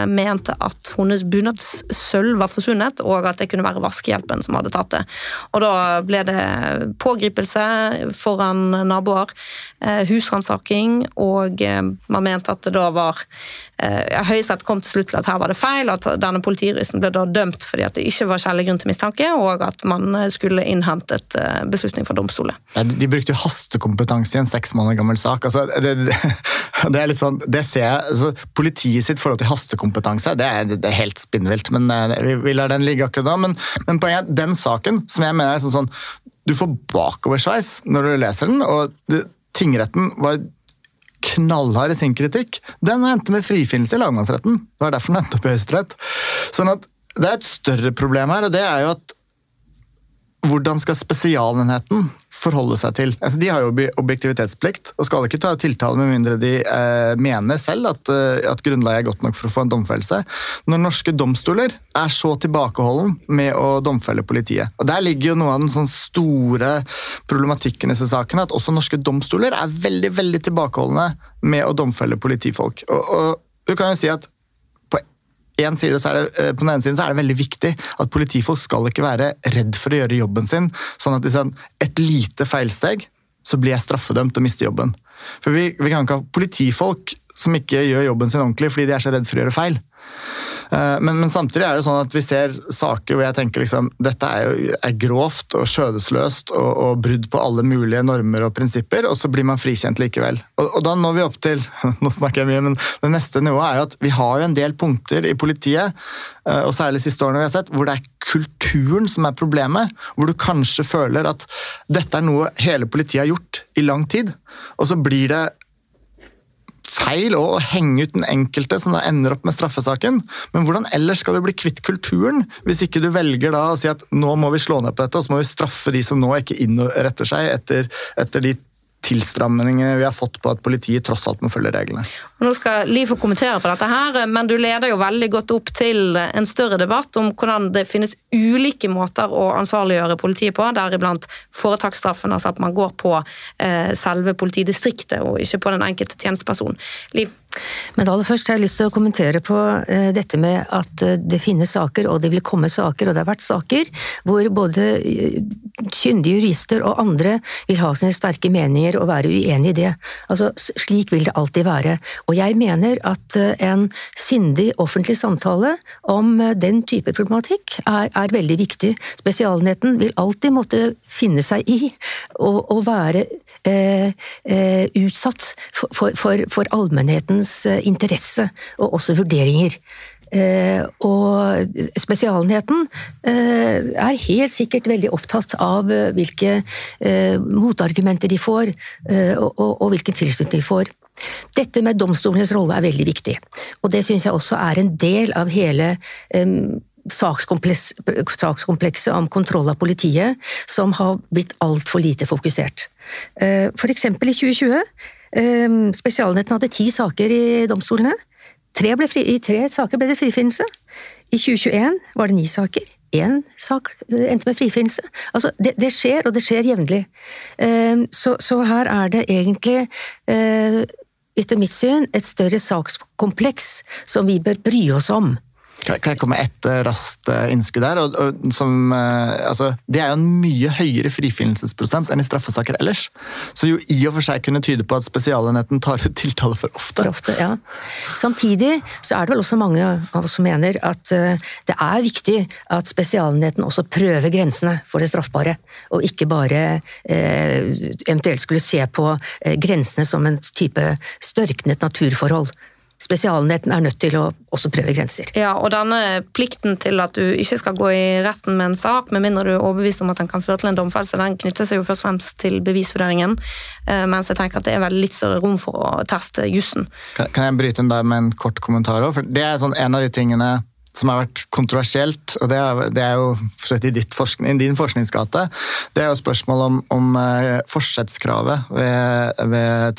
mente at hennes bunadssølv var forsvunnet, og at det kunne være vaskehjelpen som hadde tatt det. Og da ble det pågripelse foran naboer, eh, husransaking, og eh, man mente at det da var Høyesterett kom til slutt til at her var det feil, at denne politijuristen ble da dømt fordi at det ikke var skjellig grunn til mistanke, og at man skulle innhentet beslutning fra domstolen. Ja, de brukte jo hastekompetanse i en seks måneder gammel sak. Altså, det, det, er litt sånn, det ser jeg, altså, Politiet sitt forhold til hastekompetanse. Det er, det er helt spinnvilt, men vi, lar den ligge akkurat da. Men, men poenget er den saken, som jeg mener er sånn, sånn Du får bakoversveis når du leser den, og det, tingretten var knallhard i sin kritikk. Den endte med frifinnelse i lagmannsretten. Det var derfor den endte opp i Høyesterett. Sånn at det er et større problem her, og det er jo at hvordan skal Spesialenheten forholde seg til. Altså, de har jo objektivitetsplikt og skal ikke ta tiltale med mindre de eh, mener selv at, eh, at, grunnlaget er godt nok for å få en domfellelse. Når norske domstoler er så tilbakeholden med å domfelle politiet. Og Der ligger jo noe av den sånn store problematikken i disse sakene, at også norske domstoler er veldig veldig tilbakeholdne med å domfelle politifolk. Og, og du kan jo si at en side det, eh, på den ene siden så er det veldig viktig at politifolk skal ikke være redd for å gjøre jobben sin. Sånn at hvis et lite feilsteg, så blir jeg straffedømt og mister jobben. For vi, vi kan ikke ha politifolk som ikke gjør jobben sin ordentlig fordi de er så redd for å gjøre feil. Eh, men, men, samtidig er det sånn at vi ser saker hvor jeg tenker liksom, dette er, jo, er grovt og skjødesløst og, og, brudd på alle mulige normer og prinsipper, og så blir man frikjent likevel. Og, og, da når vi opp til nå snakker jeg mye, men det neste nivået er jo at vi har jo en del punkter i politiet, eh, og særlig siste årene vi har sett, hvor det er kulturen som er problemet. Hvor du kanskje føler at dette er noe hele politiet har gjort i lang tid, og så blir det feil å henge ut den enkelte som da ender opp med straffesaken. Men hvordan ellers skal du bli kvitt kulturen, hvis ikke du velger da å si at nå må vi slå ned på dette, og så må vi straffe de som nå ikke innretter seg etter, etter de tilstrammingene vi har fått på at politiet tross alt må følge reglene. Nå skal Liv få kommentere på dette, her, men du leder jo veldig godt opp til en større debatt om hvordan det finnes ulike måter å ansvarliggjøre politiet på, deriblant foretaksstraffen, altså at man går på eh, selve politidistriktet og ikke på den enkelte tjenesteperson. Liv? Men aller først har jeg lyst til å kommentere på eh, dette med at eh, det finnes saker, og det vil komme saker, og det har vært saker, hvor både kyndige jurister og andre vil ha sine sterke meninger og være uenig i det. Altså, slik vil det alltid være. Og jeg mener at en sindig offentlig samtale om den type problematikk er, er veldig viktig. Spesialenheten vil alltid måtte finne seg i å være eh, utsatt for, for, for allmennhetens eh, interesse og også vurderinger. Eh, og Spesialenheten eh, er helt sikkert veldig opptatt av hvilke motargumenter de får, og hvilken tilslutning de får. Dette med domstolenes rolle er veldig viktig, og det syns jeg også er en del av hele sakskomplekset om kontroll av politiet som har blitt altfor lite fokusert. For eksempel i 2020. Spesialenheten hadde ti saker i domstolene. Tre fri, I tre saker ble det frifinnelse. I 2021 var det ni saker. Én sak endte med frifinnelse. Altså, det, det, skjer, og det skjer jevnlig. Så, så, her er det egentlig etter mitt syn, et større sakskompleks som vi bør bry oss om. Kan jeg komme med ett eh, raskt eh, innskudd her? Og, og, som, eh, altså, det er jo en mye høyere frifinnelsesprosent enn i straffesaker ellers. Så jo i og for seg kunne tyde på at Spesialenheten tar ut tiltale for ofte. For ofte, ja. Samtidig så er det vel også mange av oss som mener at det er viktig at Spesialenheten også prøver grensene for det straffbare, og ikke bare eh, eventuelt skulle se på grensene som en type størknet naturforhold. Spesialenheten er nødt til å også prøve grenser. Ja, og denne plikten til at du ikke skal gå i retten med en sak, med mindre du er overbevist om at den kan føre til en domfellelse, den knytter seg jo først og fremst til bevisvurderingen. Eh, mens jeg tenker at det er vel litt større rom for å teste jussen. Kan, jeg bryte inn der med en kort kommentar òg? Det er sånn en av de tingene som har vært kontroversielt, og det er, det er jo i, forskning, i, din forskningsgate, det er jo spørsmål om, om uh, forsettskravet ved, ved,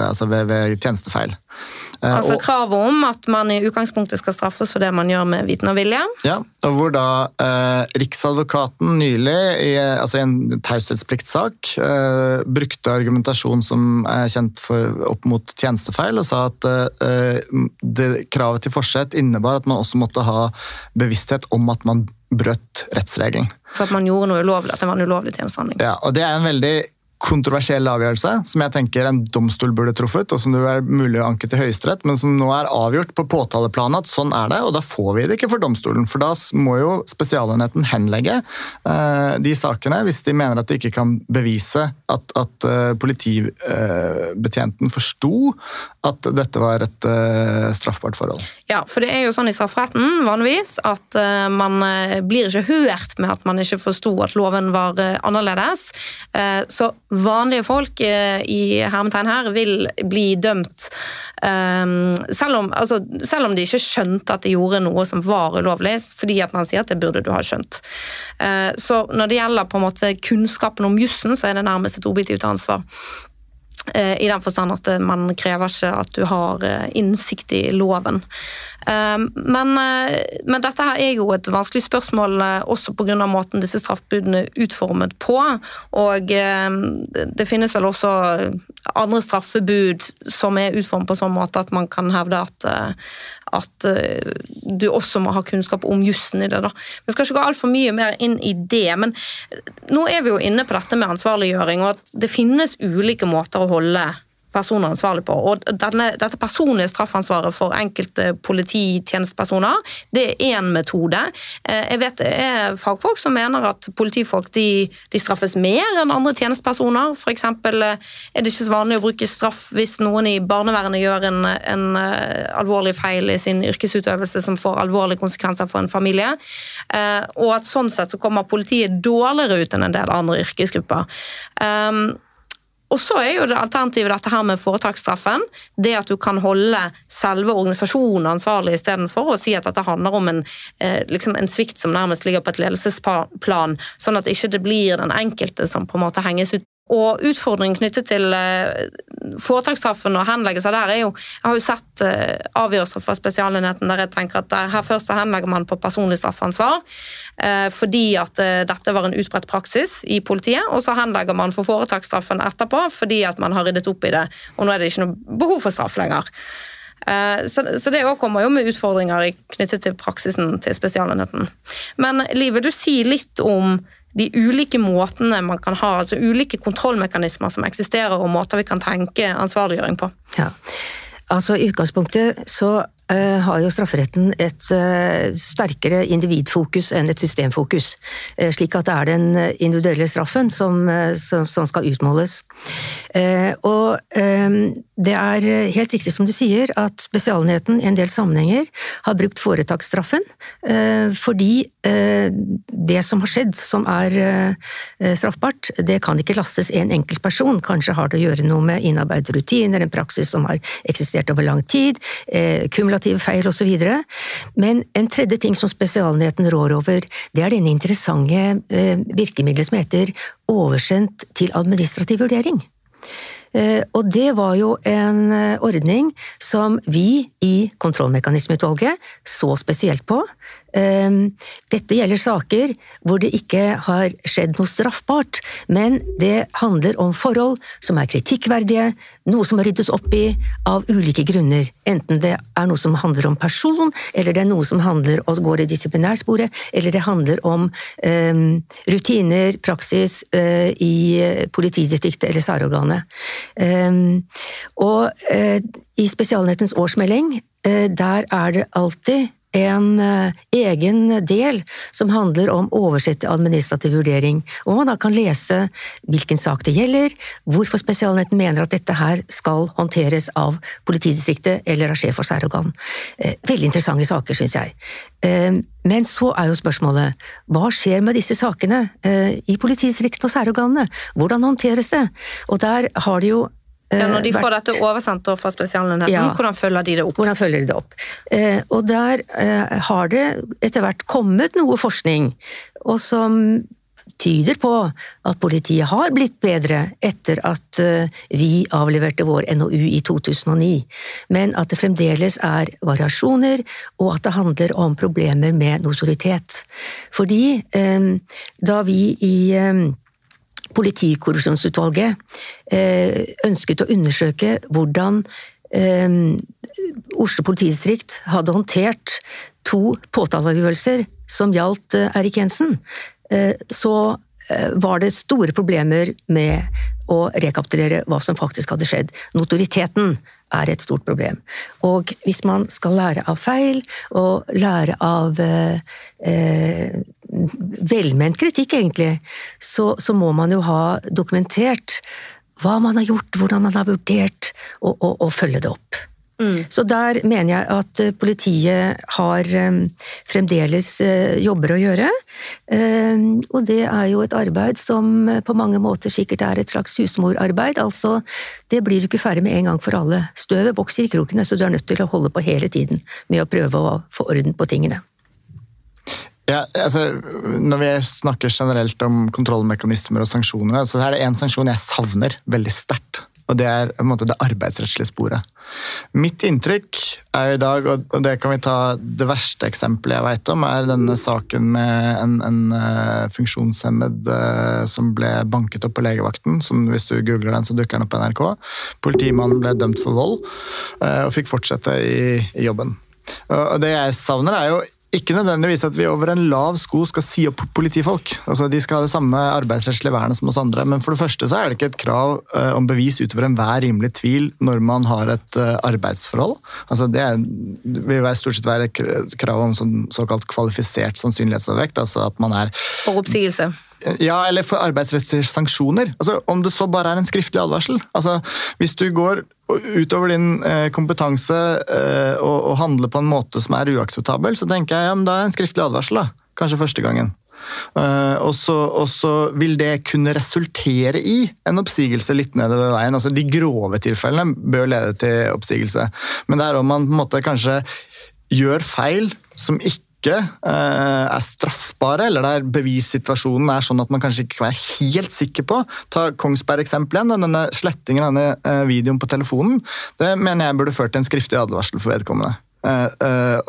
altså ved, ved tjenestefeil. Uh, altså kravet om at man i utgangspunktet skal straffes for det man gjør med viten og vilje? Ja, og hvor da eh, Riksadvokaten nylig, i, altså i en taushetspliktsak, eh, brukte argumentasjon som er kjent for opp mot tjenestefeil, og sa at det, kravet til forsett innebar at man også måtte ha bevissthet om at man brøt rettsregelen. Så at man gjorde noe ulovlig, at det var en ulovlig tjenestehandling. Ja, og det er en veldig kontroversiell avgjørelse, som jeg tenker en domstol burde truffet, og som det er mulig å anke til Høyesterett, men som nå er avgjort på påtaleplanet at sånn er det, og da får vi det ikke for domstolen. For da må jo Spesialenheten henlegge uh, de sakene hvis de mener at de ikke kan bevise at, at uh, politibetjenten uh, forsto at dette var et uh, straffbart forhold. Ja, for det er jo sånn i strafferetten vanligvis at man blir ikke hørt med at man ikke forsto at loven var annerledes. så vanlige folk eh, i hermetegn her vil bli dømt um, selv, om, altså, selv, om, de ikke skjønte at de gjorde noe som var ulovlig, fordi at man sier at det burde du ha skjønt. Uh, så når det gjelder på en måte kunnskapen om jussen, så er det nærmest et objektivt ansvar. I den forstand at man krever ikke at du har innsikt i loven. Ehm, men, eh, men, dette her er jo et vanskelig spørsmål eh, også pga. måten disse straffebudene er utformet på. Og ehm, det finnes vel også andre straffebud som er utformet på sånn måte at man kan hevde at, eh, at du også må ha kunnskap om jussen i det. da. Vi skal ikke gå altfor mye mer inn i det, men nå er vi jo inne på dette med ansvarliggjøring, og at det finnes ulike måter å holde personer ansvarlig på. Og denne, dette personlige straffansvaret for enkelte polititjenestepersoner, det er én metode. Eh, jeg vet det er fagfolk som mener at politifolk de, de straffes mer enn andre tjenestepersoner. F.eks. Eh, er det ikke så vanlig å bruke straff hvis noen i barnevernet gjør en, en eh, alvorlig feil i sin yrkesutøvelse som får alvorlige konsekvenser for en familie. Og at sånn sett så kommer politiet dårligere ut enn en del andre yrkesgrupper. Og så er jo det alternativet dette her med foretaksstraffen. Det at du kan holde selve organisasjonen ansvarlig istedenfor å si at dette handler om en, eh, liksom en, svikt som nærmest ligger på et ledelsesplan, sånn at ikke det blir den enkelte som på en måte henges ut og utfordringen knyttet til foretakstraffen foretaksstraffen og henleggelser der er jo Jeg har jo sett eh, avgjørelser fra Spesialenheten der jeg tenker at her først henlegger man på personlig straffansvar eh, fordi at dette var en utbredt praksis i politiet, og så henlegger man for foretaksstraffen etterpå fordi at man har ryddet opp i det, og nå er det ikke noe behov for straff lenger. Så, det òg kommer jo med utfordringer knyttet til praksisen til Spesialenheten. Men Liv, vil du si litt om de ulike måtene man kan ha, altså ulike kontrollmekanismer som eksisterer, og måter vi kan tenke ansvarliggjøring på. Ja, altså I utgangspunktet så uh, har jo strafferetten et uh, sterkere individfokus enn et systemfokus. Uh, slik at det er den individuelle straffen som, som skal utmåles. og det er eh, helt riktig som du sier at Spesialenheten i en del sammenhenger har brukt foretaksstraffen eh, fordi eh, det som har skjedd som er straffbart, det kan ikke lastes en enkelt person. Kanskje har det å gjøre noe med innarbeidede rutiner, en praksis som har eksistert over lang tid, kumulative feil osv. Men en tredje ting som Spesialenheten rår over, det er denne interessante virkemidlet som heter oversendt til administrativ vurdering. Eh, og det var jo en eh, ordning som vi i kontrollmekanismeutvalget så spesielt på. Ehm, dette gjelder saker hvor det ikke har skjedd noe straffbart, men det handler om forhold som er kritikkverdige, noe som må ryddes opp i av ulike grunner. Enten det er noe som handler om person, eller det er noe som handler og går i disiplinærsporet, eller det handler om um, rutiner, praksis, uh, i politidistriktet eller særorganet. Um, og uh, i Spesialnettens årsmelding, uh, der er det alltid en eh, egen del som handler om oversett administrativ vurdering, hvor man da kan lese hvilken sak det gjelder, hvorfor Spesialenheten mener at dette her skal håndteres av politidistriktet eller av sjef for særorgan. Eh, veldig interessante saker, syns jeg. Eh, men så er jo spørsmålet, hva skjer med disse sakene i politidistriktet og særorganene? Hvordan håndteres det? Og der har det jo ja, når de eh, får dette oversendt fra Spesialenheten, ja, hvordan følger de det opp? Hvordan følger de det opp? Eh, og der eh, har det etter hvert kommet noe forskning, og som tyder på at politiet har blitt bedre etter at vi avleverte vår NOU i 2009, men at det fremdeles er variasjoner, og at det handler om problemer med notoritet. Fordi da vi i Politikorrupsjonsutvalget eh, ønsket å undersøke hvordan eh, Oslo politidistrikt hadde håndtert to påtaleavgjørelser som gjaldt eh, Erik Jensen, så var det store problemer med å rekapitulere hva som faktisk hadde skjedd. Notoriteten er et stort problem. Og hvis man skal lære av feil, og lære av eh, velment kritikk, egentlig, så, så, må man jo ha dokumentert hva man har gjort, hvordan man har vurdert, og, og, og følge det opp. Mm. Så der mener jeg at eh, politiet har um, fremdeles uh, jobber å gjøre. Og det er jo et arbeid som på mange måter sikkert er et slags husmorarbeid. Altså, det blir du ikke ferdig med en gang for alle. Støvet vokser i krokene, så du er nødt til å holde på hele tiden med å prøve å få orden på tingene. Ja, altså, når vi snakker generelt om kontrollmekanismer og sanksjoner, så er det én sanksjon jeg savner veldig sterkt. Og det er på en måte, det arbeidsrettslige sporet. Mitt inntrykk er i dag, og det kan vi ta det verste eksempelet jeg vet om, er denne saken med en, en uh, funksjonshemmed uh, som ble banket opp på legevakten. som Hvis du googler den, så dukker den opp på NRK. Politimannen ble dømt for vold uh, og fikk fortsette i, i jobben. Og det jeg savner, er jo ikke nødvendigvis at vi over en lav sko skal si opp politifolk. Altså, de skal ha det samme arbeidsrettslige vernet som oss andre. Men for det første så er det ikke et krav uh, om bevis utover enhver rimelig tvil når man har et uh, arbeidsforhold. Altså, det er, vil stort sett være et krav om sånn, såkalt kvalifisert sannsynlighetsovervekt. Altså at man er For oppsigelse? Ja, eller for arbeidsrettslige sanksjoner. Altså, om det så bare er en skriftlig advarsel. Altså, hvis du går utover din eh, kompetanse å og, og på en måte som er uakseptabel, så tenker jeg ja, men da er en skriftlig advarsel. da. Kanskje første gangen. Uh, og, så, vil det kunne resultere i en oppsigelse litt nedover veien. Altså, de grove tilfellene bør lede til oppsigelse. Men det er om man på en måte kanskje gjør feil som ikke ikke eh, er straffbare, eller der bevissituasjonen er sånn at man kanskje ikke kan være helt sikker på. Ta Kongsberg-eksempelet igjen. Denne slettingen av denne eh, videoen på telefonen det mener jeg burde ført til en skriftlig advarsel for vedkommende. Uh,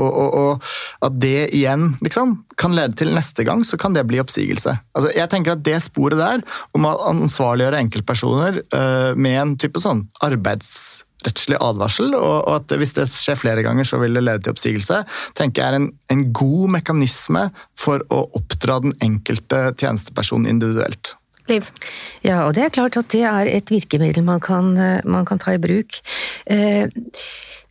og, og, og, at det igjen liksom, kan lede til neste gang, så kan det bli oppsigelse. Altså, jeg tenker at Det sporet der, om å ansvarliggjøre enkeltpersoner med en type sånn arbeids rettslig advarsel, og, at hvis det skjer flere ganger, så vil det lede til oppsigelse, tenker jeg er en, en god mekanisme for å oppdra den enkelte tjenesteperson individuelt. Liv? Ja, og det er klart at det er et virkemiddel man kan, man kan ta i bruk. Eh,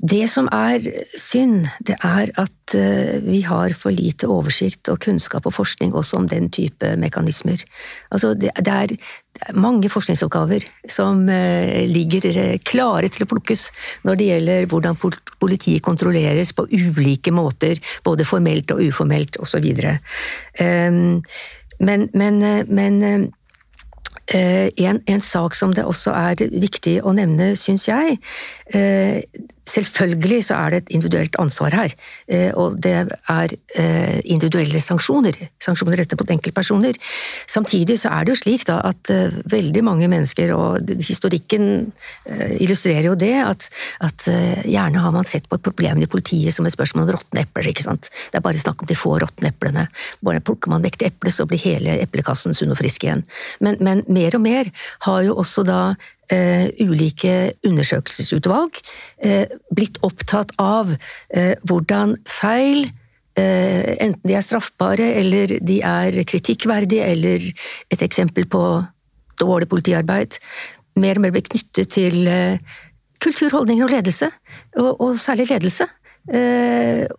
Det som er synd, det er at eh, vi har for lite oversikt og kunnskap og forskning også om den type mekanismer. Altså, det, er mange forskningsoppgaver som eh, ligger eh, klare til å plukkes når det gjelder hvordan politiet kontrolleres på ulike måter, både formelt og uformelt osv. Ehm, men, men, men en, en, sak som det også er viktig å nevne, syns jeg, Selvfølgelig så er det et individuelt ansvar her, eh, og det er eh, individuelle sanksjoner. Sanksjoner rettet mot enkeltpersoner. Samtidig så er det jo slik da at eh, veldig mange mennesker, og historikken illustrerer jo det, at, at gjerne har man sett på problemene i politiet som et spørsmål om råtne epler. ikke sant? Det er bare snakk om de få råtne eplene. Bare plukker man vekk det eplet, så blir hele eplekassen sunn og frisk igjen. Men, men mer og mer har jo også da Uh, ulike undersøkelsesutvalg eh, blitt opptatt av eh, hvordan feil, enten de er straffbare eller de er kritikkverdige eller et eksempel på dårlig politiarbeid, mer og mer blir knyttet til kulturholdninger og ledelse, og, og særlig ledelse.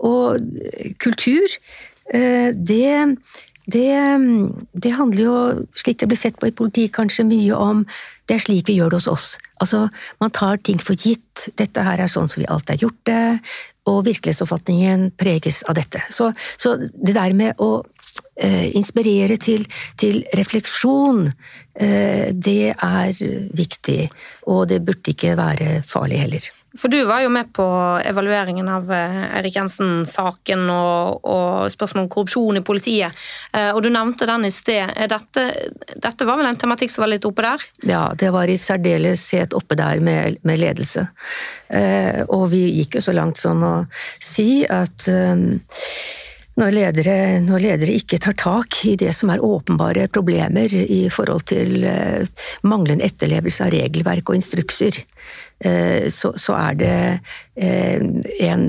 og kultur, det det, det, handler jo, slik det blir sett på i politiet, kanskje mye om det er slik vi gjør det hos oss. Altså, man tar ting for gitt. Dette her er sånn som vi alltid har gjort det. Og virkelighetsoppfatningen preges av dette. Så, så det der med å eh, inspirere til, til refleksjon, eh, det er viktig. Og det burde ikke være farlig heller. For du var jo med på evalueringen av eh, Erik Jensen-saken og, og spørsmål om korrupsjon i politiet. Eh, og du nevnte den i sted. Dette, dette, var vel en tematikk som var litt oppe der? Ja, det var i særdeleshet oppe der med, med ledelse. Eh, og vi gikk jo så langt som å si at når ledere, når ledere, ikke tar tak i det som er åpenbare problemer i forhold til manglende etterlevelse av regelverk og instrukser, Eh, så, så er det eh, en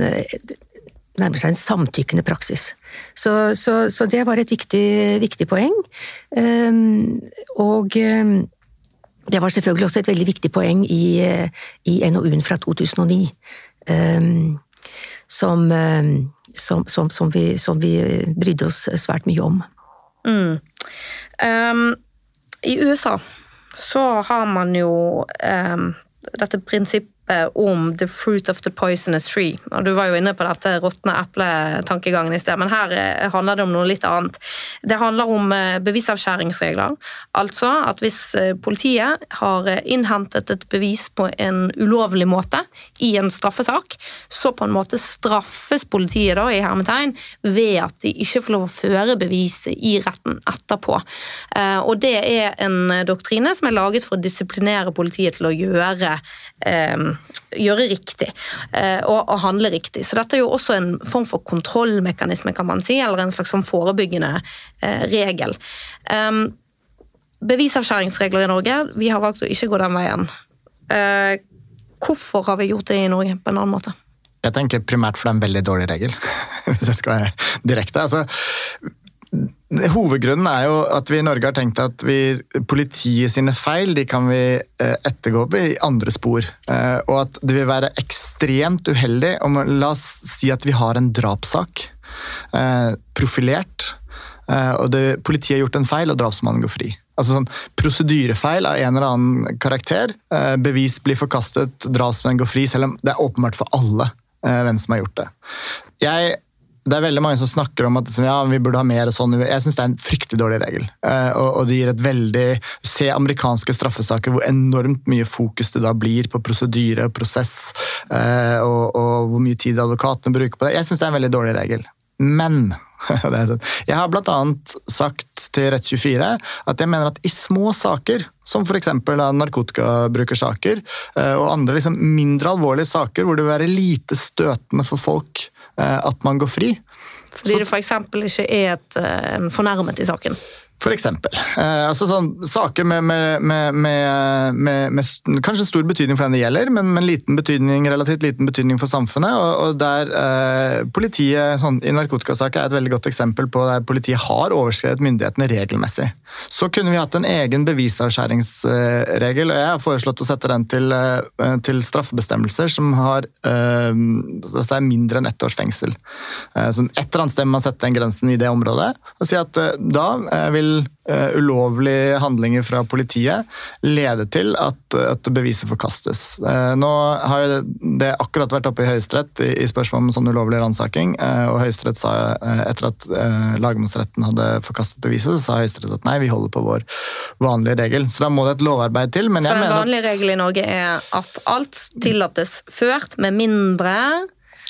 nærmer seg en samtykkende praksis. Så, så, så det var et viktig, viktig poeng. Um, og um, det var selvfølgelig også et veldig viktig poeng i, i NOU-en fra 2009. Um, som, som, som, som, vi, som vi brydde oss svært mye om. Mm. I USA så har man jo dette prinsippet om 'the fruit of the poisonous tree'. Og Du var jo inne på dette råtne eple-tankegangen i sted, men her eh, handler det om noe litt annet. Det handler om eh, bevisavskjæringsregler. Altså at hvis eh, politiet har innhentet et bevis på en ulovlig måte i en straffesak, så på en måte straffes politiet da, i hermetegn ved at de ikke får lov å føre beviset i retten etterpå. Og det er en doktrine som er laget for å disiplinere politiet til å gjøre gjøre riktig eh, og, og, handle riktig. Så dette er jo også en form for kontrollmekanisme, kan man si, eller en slags sånn forebyggende eh, regel. Um, bevisavskjæringsregler i Norge, vi har valgt å ikke gå den veien. Uh, hvorfor har vi gjort det i Norge på en annen måte? Jeg tenker primært for det er en veldig dårlig regel, hvis jeg skal være direkte. Altså, Hovedgrunnen er jo at vi i Norge har tenkt at vi, politiet sine feil de kan vi eh, ettergå i andre spor. Eh, og at det vil være ekstremt uheldig om La oss si at vi har en drapssak. Eh, profilert. Og det, politiet har gjort en feil, og drapsmannen går fri. Altså sånn Prosedyrefeil av en eller annen karakter. Bevis blir forkastet, drapsmenn går fri, selv om det er åpenbart for alle hvem som har gjort det. Jeg det er veldig mange som snakker om at liksom, ja, vi burde ha mer sånn. Jeg syns det er en fryktelig dårlig regel. Uh, og, det gir et veldig Se amerikanske straffesaker, hvor enormt mye fokus det da blir på prosedyre og prosess, uh, og, og, hvor mye tid advokatene bruker på det. Jeg syns det er en veldig dårlig regel. Men jeg har bl.a. sagt til Rett24 at jeg mener at i små saker, som f.eks. narkotikabrukersaker, uh, og andre liksom mindre alvorlige saker hvor det vil være lite støtende for folk Eh, at man går fri. Fordi det f.eks. ikke er et, eh, en fornærmet i saken? For eksempel. Eh, altså sånn, saker med, med, med, med, kanskje stor betydning for den det gjelder, men, men liten betydning, relativt liten betydning for samfunnet. Og, og der eh, politiet sånn, I narkotikasaker er et veldig godt eksempel på der politiet har overskredet myndighetene regelmessig. Så kunne vi hatt en egen bevisavskjæringsregel, og jeg har foreslått å sette den til, eh, til straffebestemmelser som har eh, altså er mindre enn ett års fengsel. Eh, så et eller annet sted må man sette den grensen i det området, og si at eh, da vil vil uh, ulovlige handlinger fra politiet lede til at, at beviset forkastes. Uh, nå har jo det akkurat vært oppe i Høyesterett i, i spørsmål om sånn ulovlig ransaking, uh, og Høyesterett sa etter at lagmannsretten hadde forkastet beviset, så sa Høyesterett at nei, vi holder på vår vanlige regel. Så da må det et lovarbeid til. så den vanlige regelen i Norge er at alt tillates ført, med mindre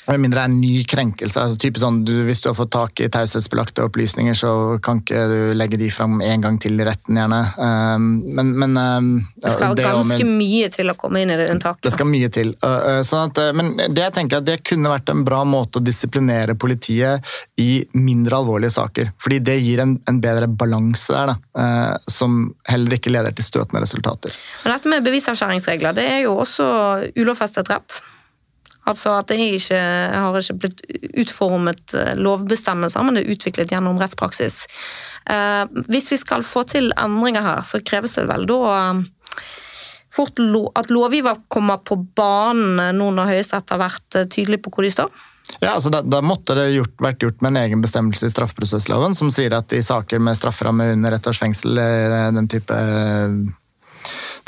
med mindre det er en ny krenkelse. altså typisk sånn, du, Hvis du har fått tak i taushetsbelagte opplysninger, så kan ikke du legge de fram en gang til i retten, gjerne. Um, men, men um, Det skal det ganske med, mye til å komme inn i det unntaket. Det skal mye til. Uh, uh, sånn at, uh, men det jeg tenker at det kunne vært en bra måte å disiplinere politiet i mindre alvorlige saker. Fordi det gir en, en bedre balanse der, da, uh, som heller ikke leder til støtende resultater. Men dette med bevisavskjæringsregler, det er jo også ulovfestet rett. Altså at det ikke, har ikke blitt utformet eh, lovbestemmelser, men det er utviklet gjennom rettspraksis. Eh, hvis vi skal få til endringer her, så kreves det vel da eh, fort at lovgiver kommer på banen nå når Høyesterett har vært tydelig på hvor de står? Ja, altså da, da måtte det gjort, vært gjort med en egen bestemmelse i straffeprosessloven som sier at i saker med strafferamme under ett års fengsel, den type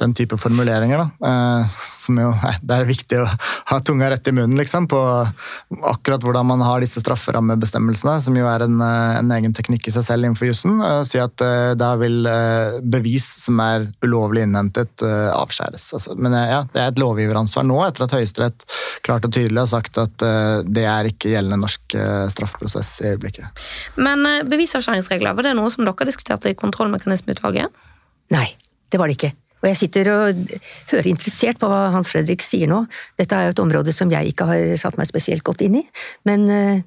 den type formuleringer. Da. Eh, som jo, det er viktig å ha tunga rett i munnen liksom, på akkurat hvordan man har disse strafferammebestemmelsene, som jo er en, eh, en egen teknikk i seg selv innenfor jussen. Si at eh, da vil bevis som er ulovlig innhentet, avskjæres. Altså, men ja, det er et lovgiveransvar nå, etter at Høyesterett klart og tydelig har sagt at det er ikke gjeldende norsk straffeprosess i øyeblikket. Men bevisavskjæringsregler, var det noe som dere diskuterte i kontrollmekanismeutvalget? Nei, det var det ikke. Og jeg sitter og hører interessert på hva Hans Fredrik sier nå. Dette er jo et område som jeg ikke har satt meg spesielt godt inn i, men uh,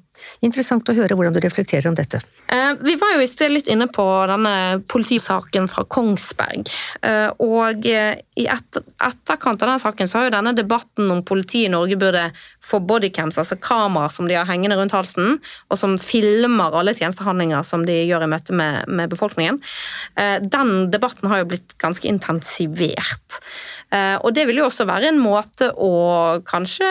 interessant å høre hvordan du reflekterer om dette. Uh, vi var jo i sted litt inne på denne politisaken fra Kongsberg. Uh, og i etterkant av den saken så har jo denne debatten om politiet i Norge burde få bodycams, altså kameraer som de har hengende rundt halsen, og som filmer alle tjenestehandlinger som de gjør i møte med, med befolkningen. Den debatten har jo blitt ganske intensivert. Eh, og det vil jo også være en måte å kanskje,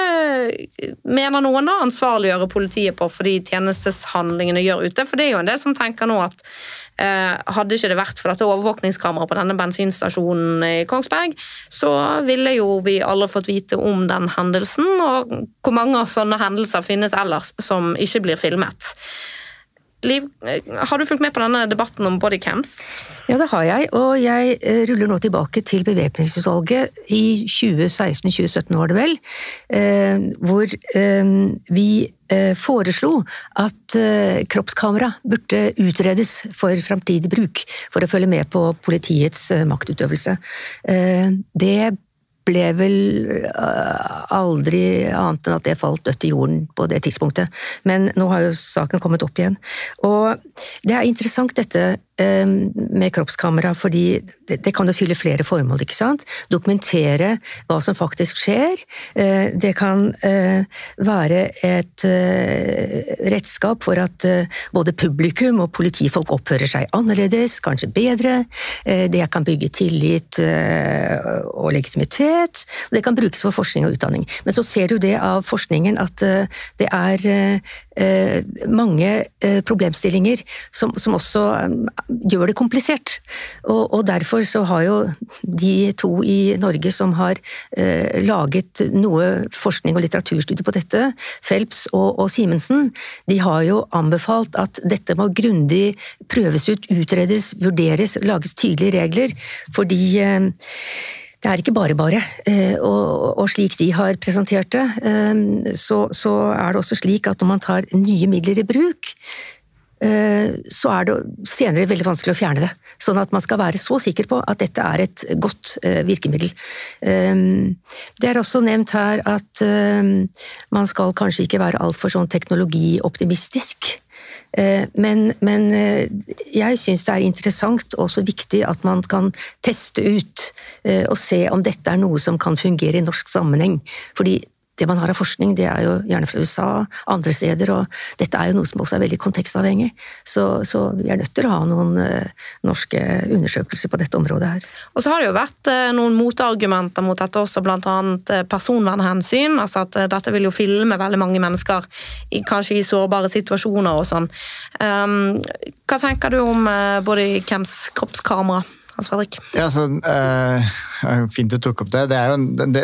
mener noen, da, ansvarliggjøre politiet på for de tjenesteshandlingene gjør ute. For det er jo en del som tenker nå at eh, hadde ikke det vært for dette overvåkningskameraet på denne bensinstasjonen i Kongsberg, så ville jo vi alle fått vite om den hendelsen, og hvor mange sånne hendelser finnes ellers som ikke blir filmet. Liv, har du fulgt med på denne debatten om bodycams? Ja, det har jeg, og jeg eh, ruller nå tilbake til bevæpningsutvalget i 2016-2017 var det vel, eh, hvor eh, vi foreslo at kroppskamera burde utredes for framtidig bruk, for å følge med på politiets maktutøvelse. Det ble vel aldri annet enn at det falt dødt i jorden på det tidspunktet. Men nå har jo saken kommet opp igjen. Og det er interessant dette Eh, med kroppskamera, fordi det, kan jo fylle flere formål. ikke sant? Dokumentere hva som faktisk skjer. Eh, det kan være et redskap for at både publikum og politifolk oppfører seg annerledes, kanskje bedre. Det kan bygge tillit og legitimitet. Og Det kan brukes for forskning og utdanning. Men så ser du det av forskningen at det er mange problemstillinger som, som også gjør det komplisert. Og, og, derfor så har jo de to i Norge som har eh, laget noe forskning og litteraturstudie på dette, Phelps og, og Simensen, de har jo anbefalt at dette må grundig prøves ut, utredes, vurderes, lages tydelige regler, fordi eh, det er ikke bare bare. Eh, og, og, slik de har presentert det, eh, så, så, er det også slik at når man tar nye midler i bruk, Eh, så er det senere veldig vanskelig å fjerne det. Sånn at man skal være så sikker på at dette er et godt virkemiddel. Det er også nevnt her at man skal kanskje ikke være altfor sånn teknologioptimistisk. Men, men jeg syns det er interessant og så viktig at man kan teste ut og se om dette er noe som kan fungere i norsk sammenheng. Fordi det man har av forskning, det er jo gjerne fra USA, andre steder, og dette er jo noe som også er veldig kontekstavhengig. Så, så vi er nødt til å ha noen uh, norske undersøkelser på dette området her. Og så har det jo vært uh, noen motargumenter mot dette også, annet uh, personvernhensyn. Altså at dette vil jo filme veldig mange mennesker, i, kanskje i sårbare situasjoner og sånn. Um, hva tenker du om både Kems kroppskamera? Hans Fredrik? Ja, så, uh, fint du tok opp det. Det er, jo, det,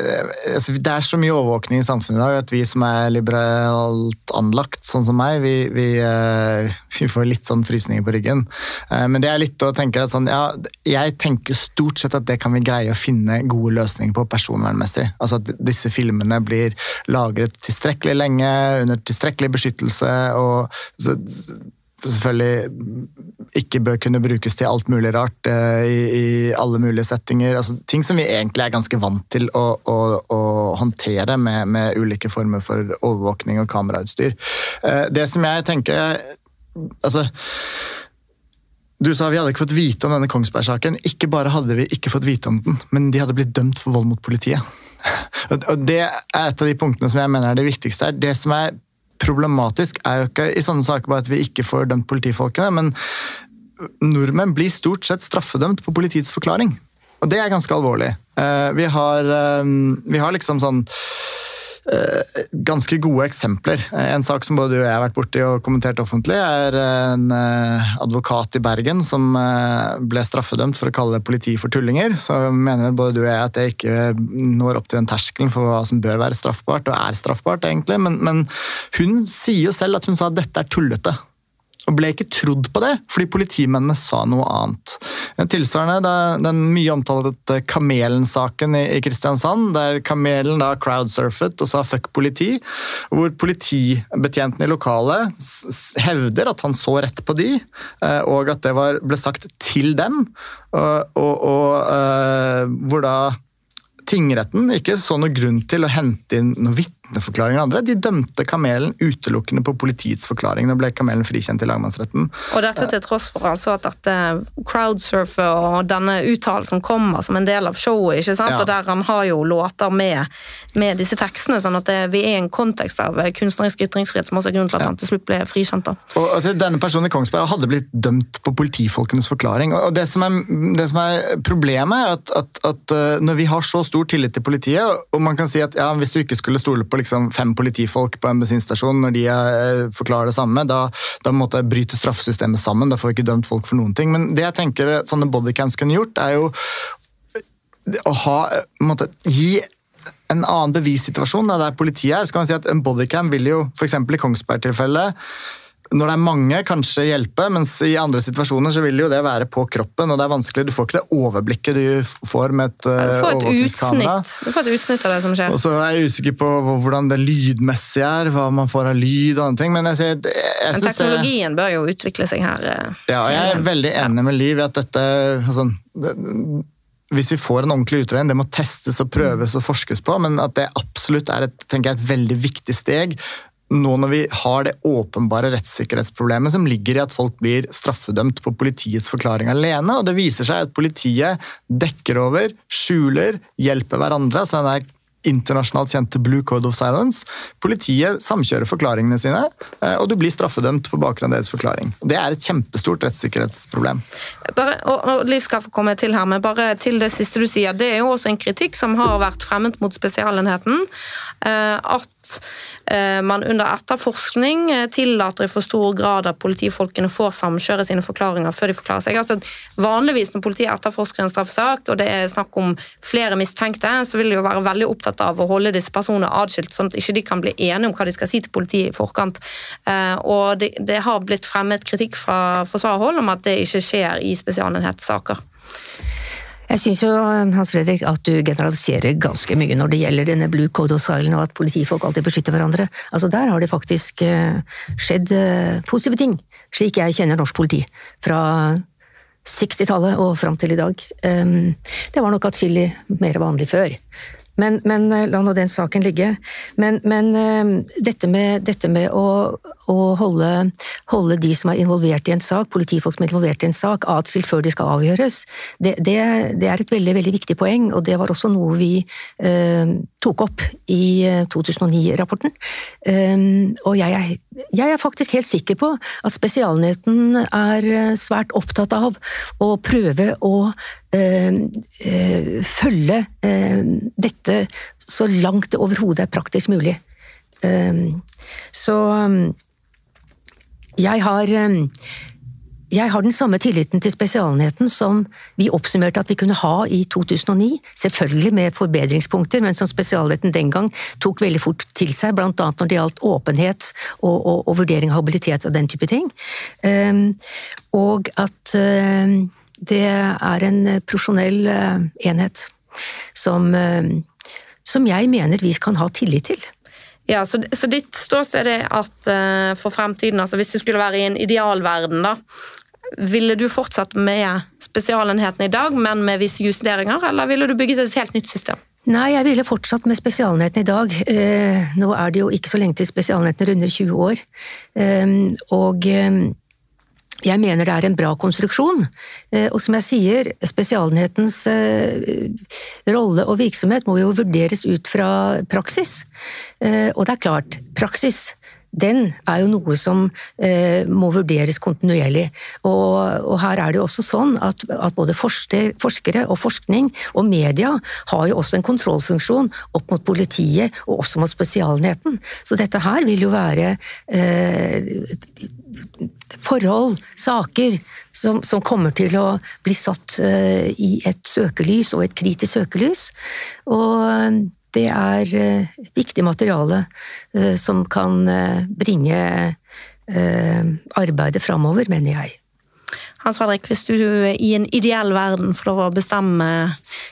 altså, det er, så mye overvåkning i samfunnet i dag at vi som er liberalt anlagt, sånn som meg, vi, vi, uh, vi får litt sånn frysninger på ryggen. Uh, men det er litt å tenke at sånn, ja, jeg tenker stort sett at det kan vi greie å finne gode løsninger på personvernmessig. Altså at disse filmene blir lagret tilstrekkelig lenge, under tilstrekkelig beskyttelse. og så, selvfølgelig ikke bør kunne brukes til alt mulig rart uh, i, i, alle mulige settinger. Altså, ting som vi egentlig er ganske vant til å, å, å håndtere med, med, ulike former for overvåkning og kamerautstyr. Uh, det som jeg tenker Altså du sa vi hadde ikke fått vite om denne Kongsberg-saken. Ikke bare hadde vi ikke fått vite om den, men de hadde blitt dømt for vold mot politiet. Og Det er et av de punktene som jeg mener er det viktigste her. Det som er problematisk er jo ikke i sånne saker bare at vi ikke får dømt politifolkene, men nordmenn blir stort sett straffedømt på politiets forklaring. Og det er ganske alvorlig. Eh, vi har, eh, vi har liksom sånn ganske gode eksempler. En sak som både du og jeg har vært borti og kommentert offentlig, er en eh, advokat i Bergen som eh, ble straffedømt for å kalle politi for tullinger. Så mener både du og jeg at det ikke når opp til den terskelen for hva som bør være straffbart, og er straffbart, egentlig. Men, men hun sier jo selv at hun sa at dette er tullete og ble ikke trodd på det, fordi politimennene sa noe annet. Tilsvarende er den mye omtalte Kamelen-saken i, Kristiansand, der Kamelen da crowdsurfet og sa 'fuck politi', hvor politibetjentene i lokalet hevder at han så rett på de, eh, og at det var, ble sagt til dem, og, og, og uh, hvor da tingretten ikke så noe grunn til å hente inn noe vitne vitneforklaringer andre. De dømte Kamelen utelukkende på politiets forklaring. Nå ble Kamelen frikjent i lagmannsretten. Og dette til tross for altså at dette crowdsurfer og denne uttalelsen kommer som en del av showet, ikke sant? Ja. og der han har jo låter med, med disse tekstene, sånn at det, vi er i en kontekst av kunstnerisk ytringsfrihet som også er grunnen til at ja. han til slutt ble frikjent. da. Og altså, Denne personen i Kongsberg hadde blitt dømt på politifolkenes forklaring. og Det som er, det som er problemet, er at, at, at, eh, når vi har så stor tillit til politiet, og man kan si at ja, hvis du ikke skulle stole på liksom fem politifolk på en bensinstasjon når de eh, forklarer det samme, da, da måtte jeg bryte straffesystemet sammen. Da får jeg ikke dømt folk for noen ting. Men det jeg tenker sånne bodycams kunne gjort, er jo å ha, måtte, gi en annen bevissituasjon der politiet er. så kan man si at En bodycam vil jo, f.eks. i Kongsberg-tilfellet, når det er mange, kanskje hjelpe, mens i andre situasjoner så vil jo det være på kroppen, og det er vanskelig. Du får ikke det overblikket du får med et, uh, overvåkningskamera. Du får et utsnitt av det som skjer. Og så er jeg usikker på hvordan det lydmessige er, hva man får av lyd og andre ting. Men, jeg, jeg, jeg men teknologien det, bør jo utvikle seg her. Eh, ja, jeg er veldig enig med Liv i at dette altså, hvis vi får en ordentlig utredning, det må testes og prøves og forskes på, men at det absolutt er et, jeg, et veldig viktig steg nå når vi har det åpenbare rettssikkerhetsproblemet som ligger i at folk blir straffedømt på politiets forklaring alene, og det viser seg at politiet dekker over, skjuler, hjelper hverandre. så den er internasjonalt kjente Blue Code of Silence. Politiet samkjører forklaringene sine, eh, og du blir straffedømt på bakgrunn av deres forklaring. Det er et kjempestort rettssikkerhetsproblem. Bare, og, og Liv skal få komme til her, men bare til det siste du sier. Det er jo også en kritikk som har vært fremmet mot Spesialenheten. Eh, at eh, man under etterforskning tillater i for stor grad at politifolkene får samkjøre sine forklaringer før de forklarer seg. Altså, vanligvis når politiet etterforsker en straffesak, og det er snakk om flere mistenkte, så vil de jo være veldig opptatt av å holde disse personene adskilt, sånn at ikke de kan bli enige om hva de skal si til politiet i forkant. Eh, og det, det har blitt fremmet kritikk fra forsvarerhold om at det ikke skjer i spesialenhetssaker. Jeg syns jo, Hans Fredrik, at du generaliserer ganske mye når det gjelder denne blue code of silence og at politifolk alltid beskytter hverandre. Altså Der har det faktisk eh, skjedd eh, positive ting, slik jeg kjenner norsk politi. Fra 60-tallet og fram til i dag. Ehm, det var nok atskillig mer vanlig før. Men, men la nå den saken ligge. Men, men dette med, dette med å, å holde, holde, de som er involvert i en sak, politifolk som er involvert i en sak, atskilt før de skal avgjøres, det, det, det, er et veldig veldig viktig poeng, og det var også noe vi eh, tok opp i 2009-rapporten. Um, og jeg er, jeg er, faktisk helt sikker på at Spesialenheten er svært opptatt av å prøve å øh, øh, følge øh, dette så langt det overhodet er praktisk mulig. Um, så um, jeg har jeg har den samme tilliten til Spesialenheten som vi oppsummerte at vi kunne ha i 2009, selvfølgelig med forbedringspunkter, men som Spesialenheten den gang tok veldig fort til seg, annet når det gjaldt åpenhet og, og, og vurdering av habilitet og den type ting. Um, og at uh, det er en profesjonell uh, enhet som, uh, som jeg mener vi kan ha tillit til. Ja, så, så ditt ståsted er at uh, for fremtiden, altså hvis du skulle være i en idealverden, da, ville du fortsatt med spesialenheten i dag, men med visse justeringer, eller ville du bygget et helt nytt system? Nei, jeg ville fortsatt med spesialenheten i dag. Eh, nå er det jo ikke så lenge til spesialenheten runder 20 år. Eh, og eh, jeg mener det er en bra konstruksjon. Eh, og som jeg sier, spesialenhetens eh, rolle og virksomhet må jo vurderes ut fra praksis. Eh, og det er klart, praksis den er jo noe som må vurderes kontinuerlig. Og, og, her er det jo også sånn at, at både forsker, forskere og forskning og media har jo også en kontrollfunksjon opp mot politiet og også mot Spesialenheten. Så dette her vil jo være eh, forhold, saker, som, som, kommer til å bli satt uh, i et søkelys, og et kritisk søkelys. Og eh, det er uh, viktig materiale uh, som kan bringe arbeidet framover, mener jeg. Hans Fredrik, hvis du i en ideell verden får lov å bestemme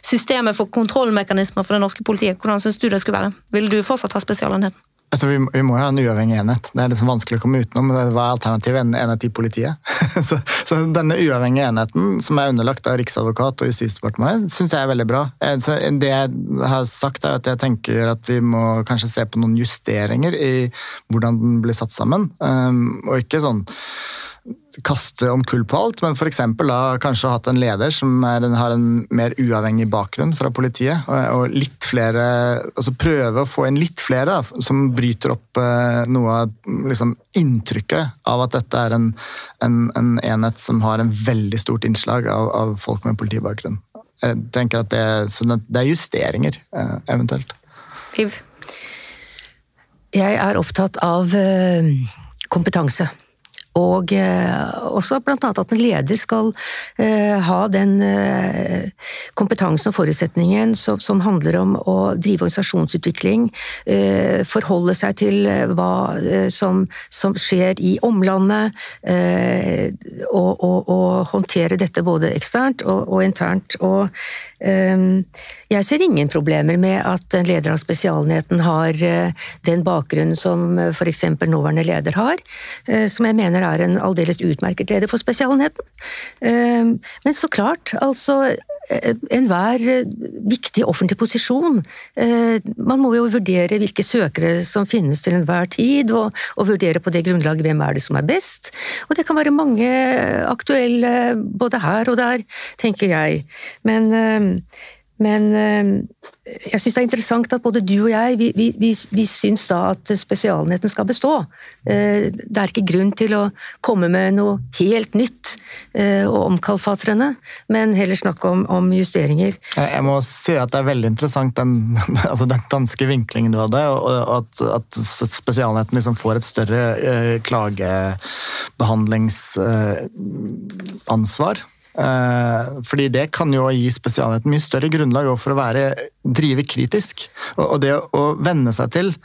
systemet for kontrollmekanismer for det norske politiet, hvordan syns du det skulle være? Vil du fortsatt ha Spesialenheten? Altså, vi, vi, må jo ha en uavhengig enhet. Det er liksom vanskelig å komme utenom. det var alternativet en enhet i politiet. så, så, denne uavhengige enheten, som er underlagt av Riksadvokat og Justisdepartementet, syns jeg er veldig bra. Så det jeg har sagt, er at jeg tenker at vi må kanskje se på noen justeringer i hvordan den blir satt sammen. Um, og ikke sånn kaste om kull på alt, men f.eks. kanskje hatt en leder som er, har en mer uavhengig bakgrunn fra politiet. Og, og litt flere, altså Prøve å få inn litt flere da, som bryter opp eh, noe av liksom, inntrykket av at dette er en, en, en, enhet som har en veldig stort innslag av, av folk med politibakgrunn. Jeg tenker at det, det er justeringer, eh, eventuelt. Liv? Jeg er opptatt av eh, kompetanse. Og eh, også bl.a. at en leder skal eh, ha den eh, kompetansen og forutsetningen som, handler om å drive organisasjonsutvikling, forholde seg til hva som, skjer i omlandet, og, håndtere dette både eksternt og internt. Og jeg ser ingen problemer med at en leder av Spesialenheten har den bakgrunnen som f.eks. nåværende leder har, som jeg mener er en aldeles utmerket leder for Spesialenheten. Ehm, men så klart, altså eh, enhver eh, viktig offentlig posisjon. Eh, man må jo vurdere hvilke søkere som finnes til enhver tid, og, og, vurdere på det grunnlaget hvem er det som er best. Og det kan være mange aktuelle både her og der, tenker jeg. Men men eh, jeg syns det er interessant at både du og jeg vi, vi, vi, vi syns da at spesialenheten skal bestå. Eh, det er ikke grunn til å komme med noe helt nytt eh, og omkalfatrende, men heller snakke om, om, justeringer. Jeg må si at det er veldig interessant den, altså den danske vinklingen du hadde, og at, at spesialenheten liksom får et større klagebehandlingsansvar. Eh, fordi det kan jo gi spesialenheten mye større grunnlag for å være, drive kritisk. Og det å venne seg til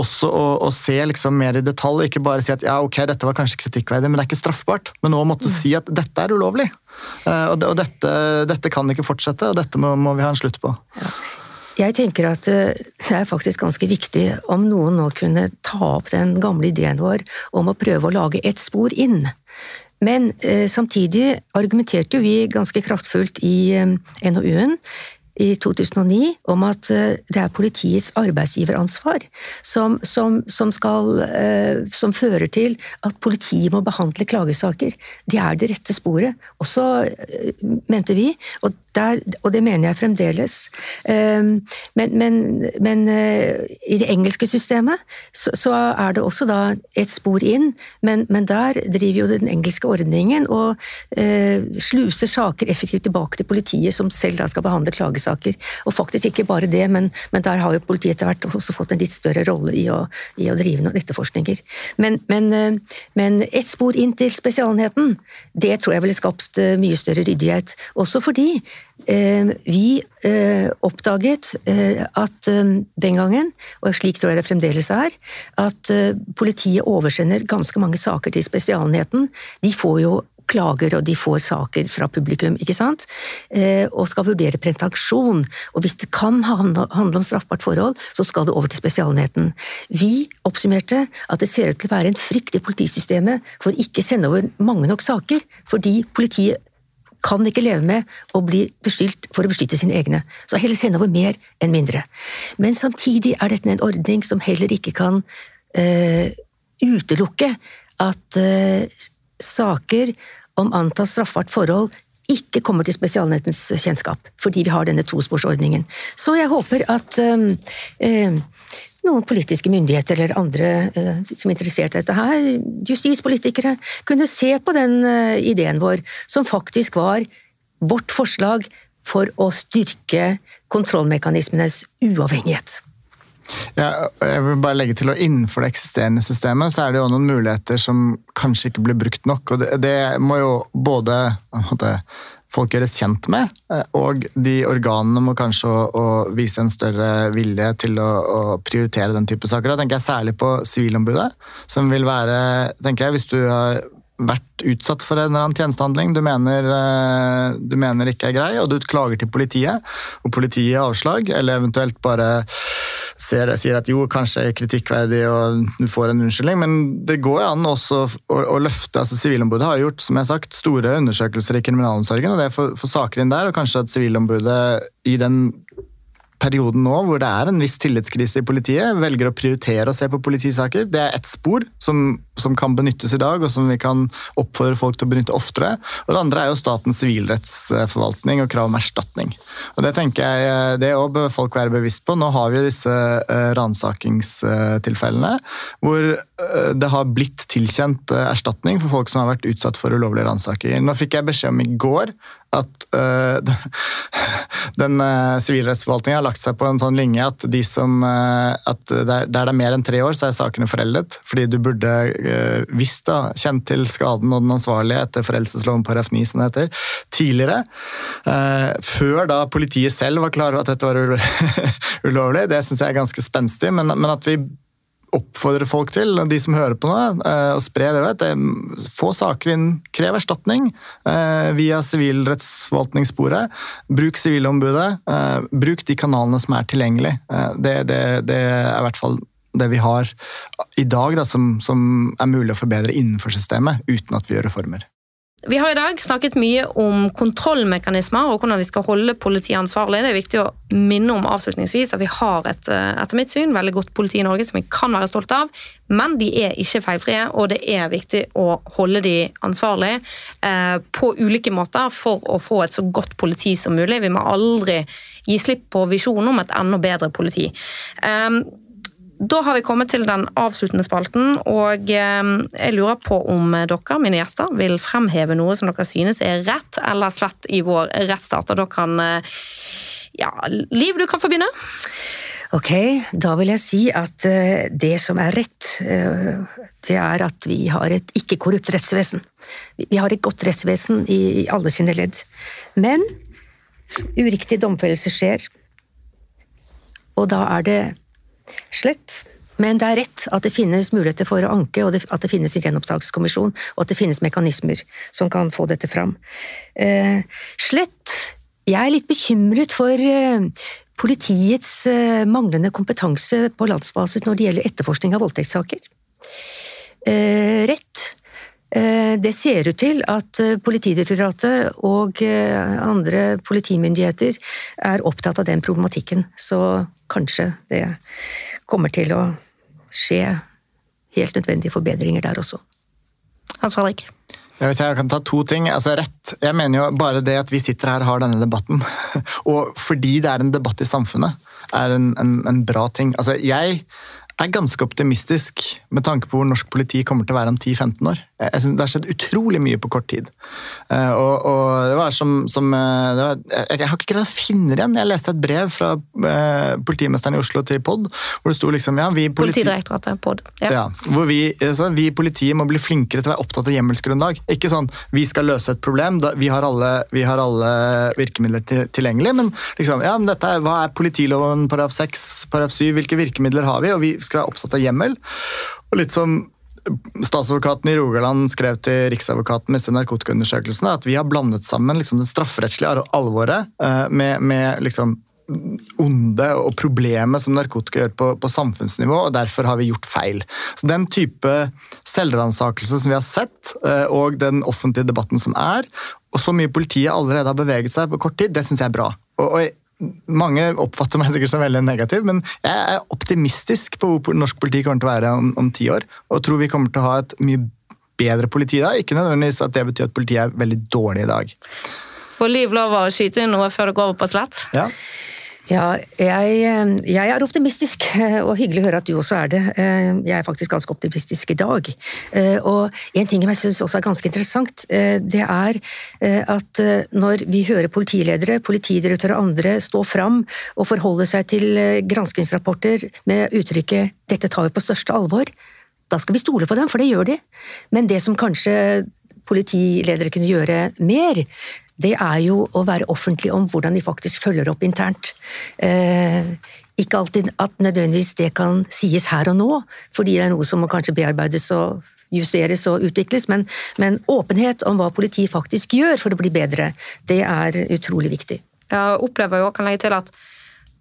også å, å se liksom mer i detalj, ikke bare si at ja, ok, dette var kanskje kritikkverdig, men det er ikke straffbart. Men nå måtte mm. si at dette er ulovlig. Uh, og, det, og dette, dette, kan ikke fortsette, og dette må, må vi ha en slutt på. Ja. Jeg tenker at eh, det er faktisk ganske viktig om noen nå kunne ta opp den gamle ideen vår om å prøve å lage ett spor inn. Men eh, samtidig argumenterte vi ganske kraftfullt i eh, NOU-en i 2009 om at eh, det er politiets arbeidsgiveransvar som, som, som, skal, eh, som fører til at politiet må behandle klagesaker. Det er det rette sporet. Også eh, mente vi, og, der, og det mener jeg fremdeles. Men, men, men i det engelske systemet så, så, er det også da et spor inn, men, men der driver jo den engelske ordningen og sluser saker effektivt tilbake til politiet, som selv da skal behandle klagesaker straffesaker. Og faktisk ikke bare det, men, men der har jo politiet etter hvert også fått en litt større rolle i å, i å drive noen etterforskninger. Men, men, eh, men ett spor inn til Spesialenheten, det tror jeg ville skapt eh, mye større ryddighet. Også fordi eh, vi oppdaget at den gangen, og slik tror jeg det fremdeles er, at politiet oversender ganske mange saker til Spesialenheten. De får jo klager, og de får saker fra publikum, ikke sant, eh, og skal vurdere pretensjon. Og hvis det kan handle om straffbart forhold, så skal det over til Spesialenheten. Vi oppsummerte at det ser ut til å være en frykt i politisystemet for ikke å sende over mange nok saker, fordi politiet kan ikke leve med å bli bestilt for å beskytte sine egne, så heller sende over mer enn mindre. Men samtidig er dette en ordning som heller ikke kan uh, utelukke at uh, saker om antatt straffbart forhold ikke kommer til Spesialnettens kjennskap, fordi vi har denne tosporsordningen. Så jeg håper at øh, øh, noen politiske myndigheter eller andre uh, som er interessert i dette her, justispolitikere, kunne se på den uh, ideen vår, som faktisk var vårt forslag for å styrke kontrollmekanismenes uavhengighet. Ja, jeg vil bare legge til at Innenfor det eksisterende systemet så er det jo noen muligheter som kanskje ikke blir brukt nok. og Det, det må jo både måtte, folk gjøres kjent med, eh, og de organene må kanskje å, å vise en større vilje til å, å, prioritere den type saker. Da tenker jeg særlig på Sivilombudet, som vil være tenker jeg, Hvis du har vært utsatt for en eller annen tjenestehandling. Du mener, eh, du mener ikke er grei, og du klager til politiet, og politiet gir avslag, eller eventuelt bare ser, sier at jo, kanskje er kritikkverdig og du får en unnskyldning, men det går jo an også å, å løfte altså Sivilombudet har gjort som jeg har sagt, store undersøkelser i kriminalomsorgen, og det får, saker inn der, og kanskje at Sivilombudet i den perioden nå hvor det er en viss tillitskrise i politiet, velger å prioritere å se på politisaker. Det er ett spor som, som, kan benyttes i dag, og som vi kan oppfordre folk til å benytte oftere. Og Det andre er jo statens sivilrettsforvaltning og krav om erstatning. Og Det tenker jeg, det bør folk være bevisst på. Nå har vi disse uh, ransakingstilfellene hvor uh, det har blitt tilkjent erstatning for folk som har vært utsatt for ulovlige ransakinger. Nå fikk jeg beskjed om i går at uh, den uh, har lagt seg på en sånn linje at de som uh, at der, der, det er mer enn tre år, så er sakene foreldet. Fordi du burde visst da, kjent til skaden og den ansvarlige etter foreldelsesloven § 9, som det heter, tidligere. før da politiet selv var klar over at dette var ulovlig. Det syns jeg er ganske spenstig, men, men at vi oppfordre folk til, de som hører på nå, eh, å spre det. Vet, få saker inn, krev erstatning eh, via sivilrettsforvaltningssporet. Bruk Sivilombudet. Eh, bruk de kanalene som er tilgjengelig. Det, det, det er i hvert fall det vi har i dag, da, som, som er mulig å forbedre innenfor systemet, uten at vi gjør reformer. Vi har i dag snakket mye om kontrollmekanismer og hvordan vi skal holde politiet ansvarlig. Det er viktig å minne om avslutningsvis at vi har et eh, etter mitt syn, veldig godt politi i Norge som vi kan være stolte av, men de er ikke feilfrie, og det er viktig å holde de ansvarlig eh, på ulike måter for å få et så godt politi som mulig. Vi må aldri gi slipp på visjonen om et enda bedre politi. Eh, da har vi kommet til den avsluttende spalten, og eh, jeg lurer på om dere, mine gjester, vil fremheve noe som dere synes er rett eller slett i vår rettsstat. Og da kan eh, Ja, Liv, du kan få begynne. Ok, da vil jeg si at eh, det som er rett, det er at vi har et ikke-korrupt rettsvesen. Vi har et godt rettsvesen i alle sine ledd. Men uriktige domfellelser skjer, og da er det slett. Men det er rett at det finnes muligheter for å anke, og at det finnes en gjenopptakskommisjon, og at det finnes mekanismer som kan få dette fram. Eh, slett. Jeg er litt bekymret for eh, politiets eh, manglende kompetanse på landsbasis når det gjelder etterforskning av voldtektssaker. Eh, rett. Det ser ut til at Politidirektoratet og andre politimyndigheter er opptatt av den problematikken, så kanskje det kommer til å skje helt nødvendige forbedringer der også. Hans Fredrik? Hvis jeg kan ta to ting. altså rett, Jeg mener jo bare det at vi sitter her og har denne debatten, og fordi det er en debatt i samfunnet, er en, en, en bra ting. Altså Jeg er ganske optimistisk med tanke på hvor norsk politi kommer til å være om 10-15 år. Jeg synes Det har skjedd utrolig mye på kort tid. Eh, og, og det var som, som eh, det var, jeg, jeg, har ikke greid å finne igjen. Jeg leste et brev fra eh, politimesteren i Oslo til POD, hvor det sto liksom ja, vi politi Politidirektoratet, POD. Ja. ja hvor vi, så, vi i politiet må bli flinkere til å være opptatt av hjemmelsgrunnlag. Ikke sånn vi skal løse et problem, da, vi, har alle, vi har alle virkemidler til, tilgjengelig, men liksom, ja, men dette er, hva er politiloven paragraf 6, paragraf 7, hvilke virkemidler har vi? Og vi skal være opptatt av hjemmel. Og litt som Statsadvokaten i Rogaland skrev til Riksadvokaten med disse narkotikaundersøkelsene at vi har blandet sammen liksom, det strafferettslige alvoret uh, med, med liksom, onde og problemet som narkotika gjør på, på, samfunnsnivå, og derfor har vi gjort feil. Så Den type selvransakelse som vi har sett, uh, og den offentlige debatten som er, og så mye politiet allerede har beveget seg på kort tid, det syns jeg er bra. Og, og mange oppfatter meg sikkert som veldig negativ, men jeg er optimistisk på hvor norsk politi kommer til å være om, om ti år. Og tror vi kommer til å ha et mye bedre politi da. Ikke nødvendigvis at det betyr at politiet er veldig dårlig i dag. Får Liv lov å skyte inn noe før det går over på slett? Ja. Ja, jeg, eh, jeg, er optimistisk, eh, og hyggelig å høre at du også er det. Eh, jeg er faktisk ganske optimistisk i dag. Og en ting jeg syns også er ganske interessant, det er at når vi hører politiledere, politidirektører og andre stå fram og forholde seg til granskingsrapporter med uttrykket 'dette tar vi på største alvor', da skal vi stole på dem, for det gjør de. Men det som kanskje politiledere kunne gjøre mer, det er jo å være offentlig om hvordan de faktisk følger opp internt. Eh, ikke alltid at nødvendigvis det kan sies her og nå, fordi det er noe som må kanskje bearbeides og justeres og utvikles, men, men åpenhet om hva politiet faktisk gjør for å bli bedre, det er utrolig viktig. Jeg opplever jo, kan legge til at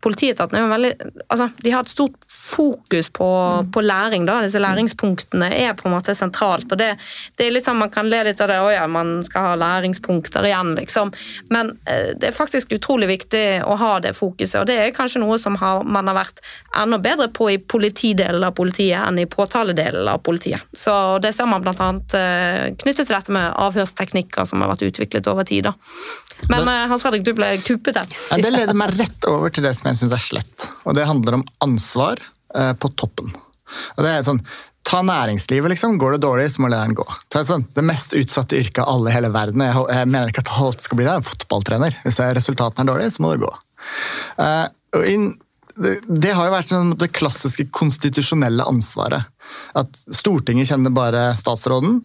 politietaten er jo veldig altså, De har et stort fokus på, mm. på, læring. da, Disse læringspunktene er på en måte sentralt. og det, det er litt sånn Man kan le litt av det, å ja, man skal ha læringspunkter igjen, liksom. Men eh, det er faktisk utrolig viktig å ha det fokuset. og Det er kanskje noe som har, man har vært enda bedre på i politidelen av politiet enn i påtaledelen av politiet. Så Det ser man bl.a. Eh, knyttet til dette med avhørsteknikker som har vært utviklet over tid. da. Men uh, Hans Fredrik, du ble kuppet her. Ja, det leder meg rett over til det som jeg syns er slett. Og det handler om ansvar uh, på toppen. Og det er sånn, Ta næringslivet, liksom. Går det dårlig, så må lederen gå. Ta sånn, det mest utsatte yrket av alle i hele verden. Jeg, jeg, mener ikke at alt skal bli det. Fotballtrener. Hvis resultatene er dårlige, så må det gå. Uh, og inn, det, har jo vært sånn, det klassiske konstitusjonelle ansvaret. At Stortinget kjenner bare statsråden.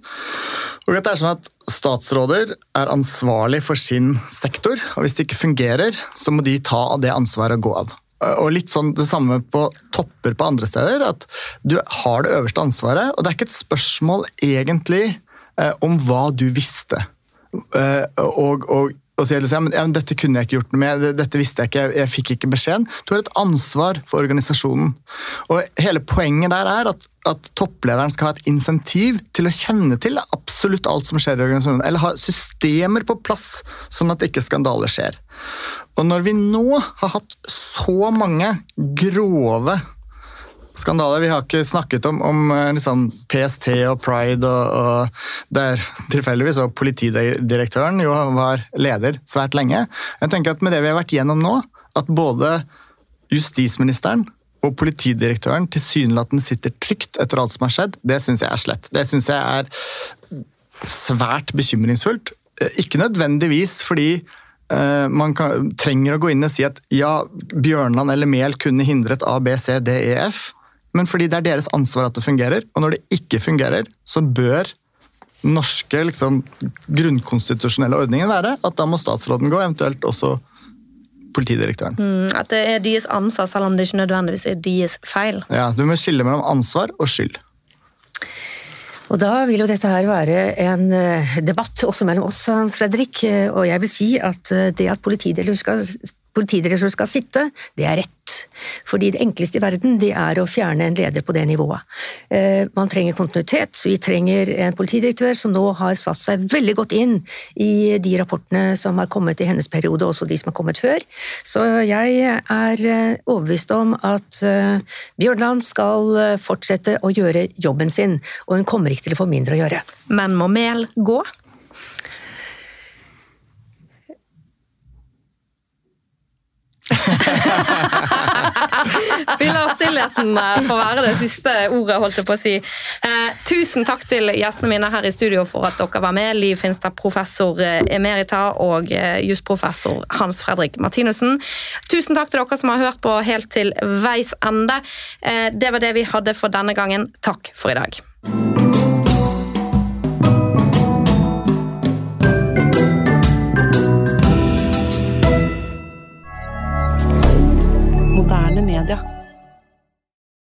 Og at det er sånn at Statsråder er ansvarlig for sin sektor, og hvis det ikke fungerer, så må de ta av det ansvaret og gå av. Og litt sånn det samme på topper på andre steder. At du har det øverste ansvaret, og det er ikke et spørsmål egentlig eh, om hva du visste. Eh, og, og og sier liksom, ja, dette kunne jeg ikke gjort noe med, dette visste jeg ikke, jeg fikk ikke beskjeden. Du har et ansvar for organisasjonen. Og Hele poenget der er at, at, topplederen skal ha et insentiv til å kjenne til absolutt alt som skjer i organisasjonen, eller ha systemer på plass, sånn at ikke skandaler skjer. Og når vi nå har hatt så mange grove skandale. Vi har ikke snakket om, om eh, liksom PST og Pride, og, og der tilfeldigvis og politidirektøren jo var leder svært lenge. Jeg tenker at Med det vi har vært gjennom nå, at både justisministeren og politidirektøren tilsynelatende sitter trygt etter alt som har skjedd, det syns jeg er slett. Det syns jeg er svært bekymringsfullt. Eh, ikke nødvendigvis fordi uh, man kan, trenger å gå inn og si at ja, Bjørnland eller Mehl kunne hindret A, B, C, D, E, F men fordi det er deres ansvar at det fungerer. Og når det ikke fungerer, så bør norske liksom, grunnkonstitusjonelle ordningen være at da må statsråden gå, eventuelt også politidirektøren. Mm, at det er deres ansvar, selv om det ikke nødvendigvis er deres feil. Ja, Du må skille mellom ansvar og skyld. Og Da vil jo dette her være en eh, debatt også mellom oss, Hans Fredrik. Og jeg vil si at eh, det at Politidirektøren skal politidirektør skal sitte, det er rett. Fordi det enkleste i verden, det er å fjerne en leder på det nivået. Eh, man trenger kontinuitet, vi trenger en politidirektør som nå har satt seg veldig godt inn i de rapportene som har kommet i hennes periode, også de som har kommet før. Så jeg er eh, overbevist om at eh, Bjørnland skal fortsette å gjøre jobben sin, og hun kommer ikke til å få mindre å gjøre. Men må Mehl gå? Vi lar stillheten eh, få være det siste ordet, holdt jeg på å si. Eh, tusen takk til gjestene mine her i studio for at dere var med. Liv Finstad, professor eh, emerita, og jusprofessor Hans Fredrik Martinussen. Tusen takk til dere som har hørt på helt til veis ende. Det var det vi hadde for denne gangen. Takk for i dag. milliardaire.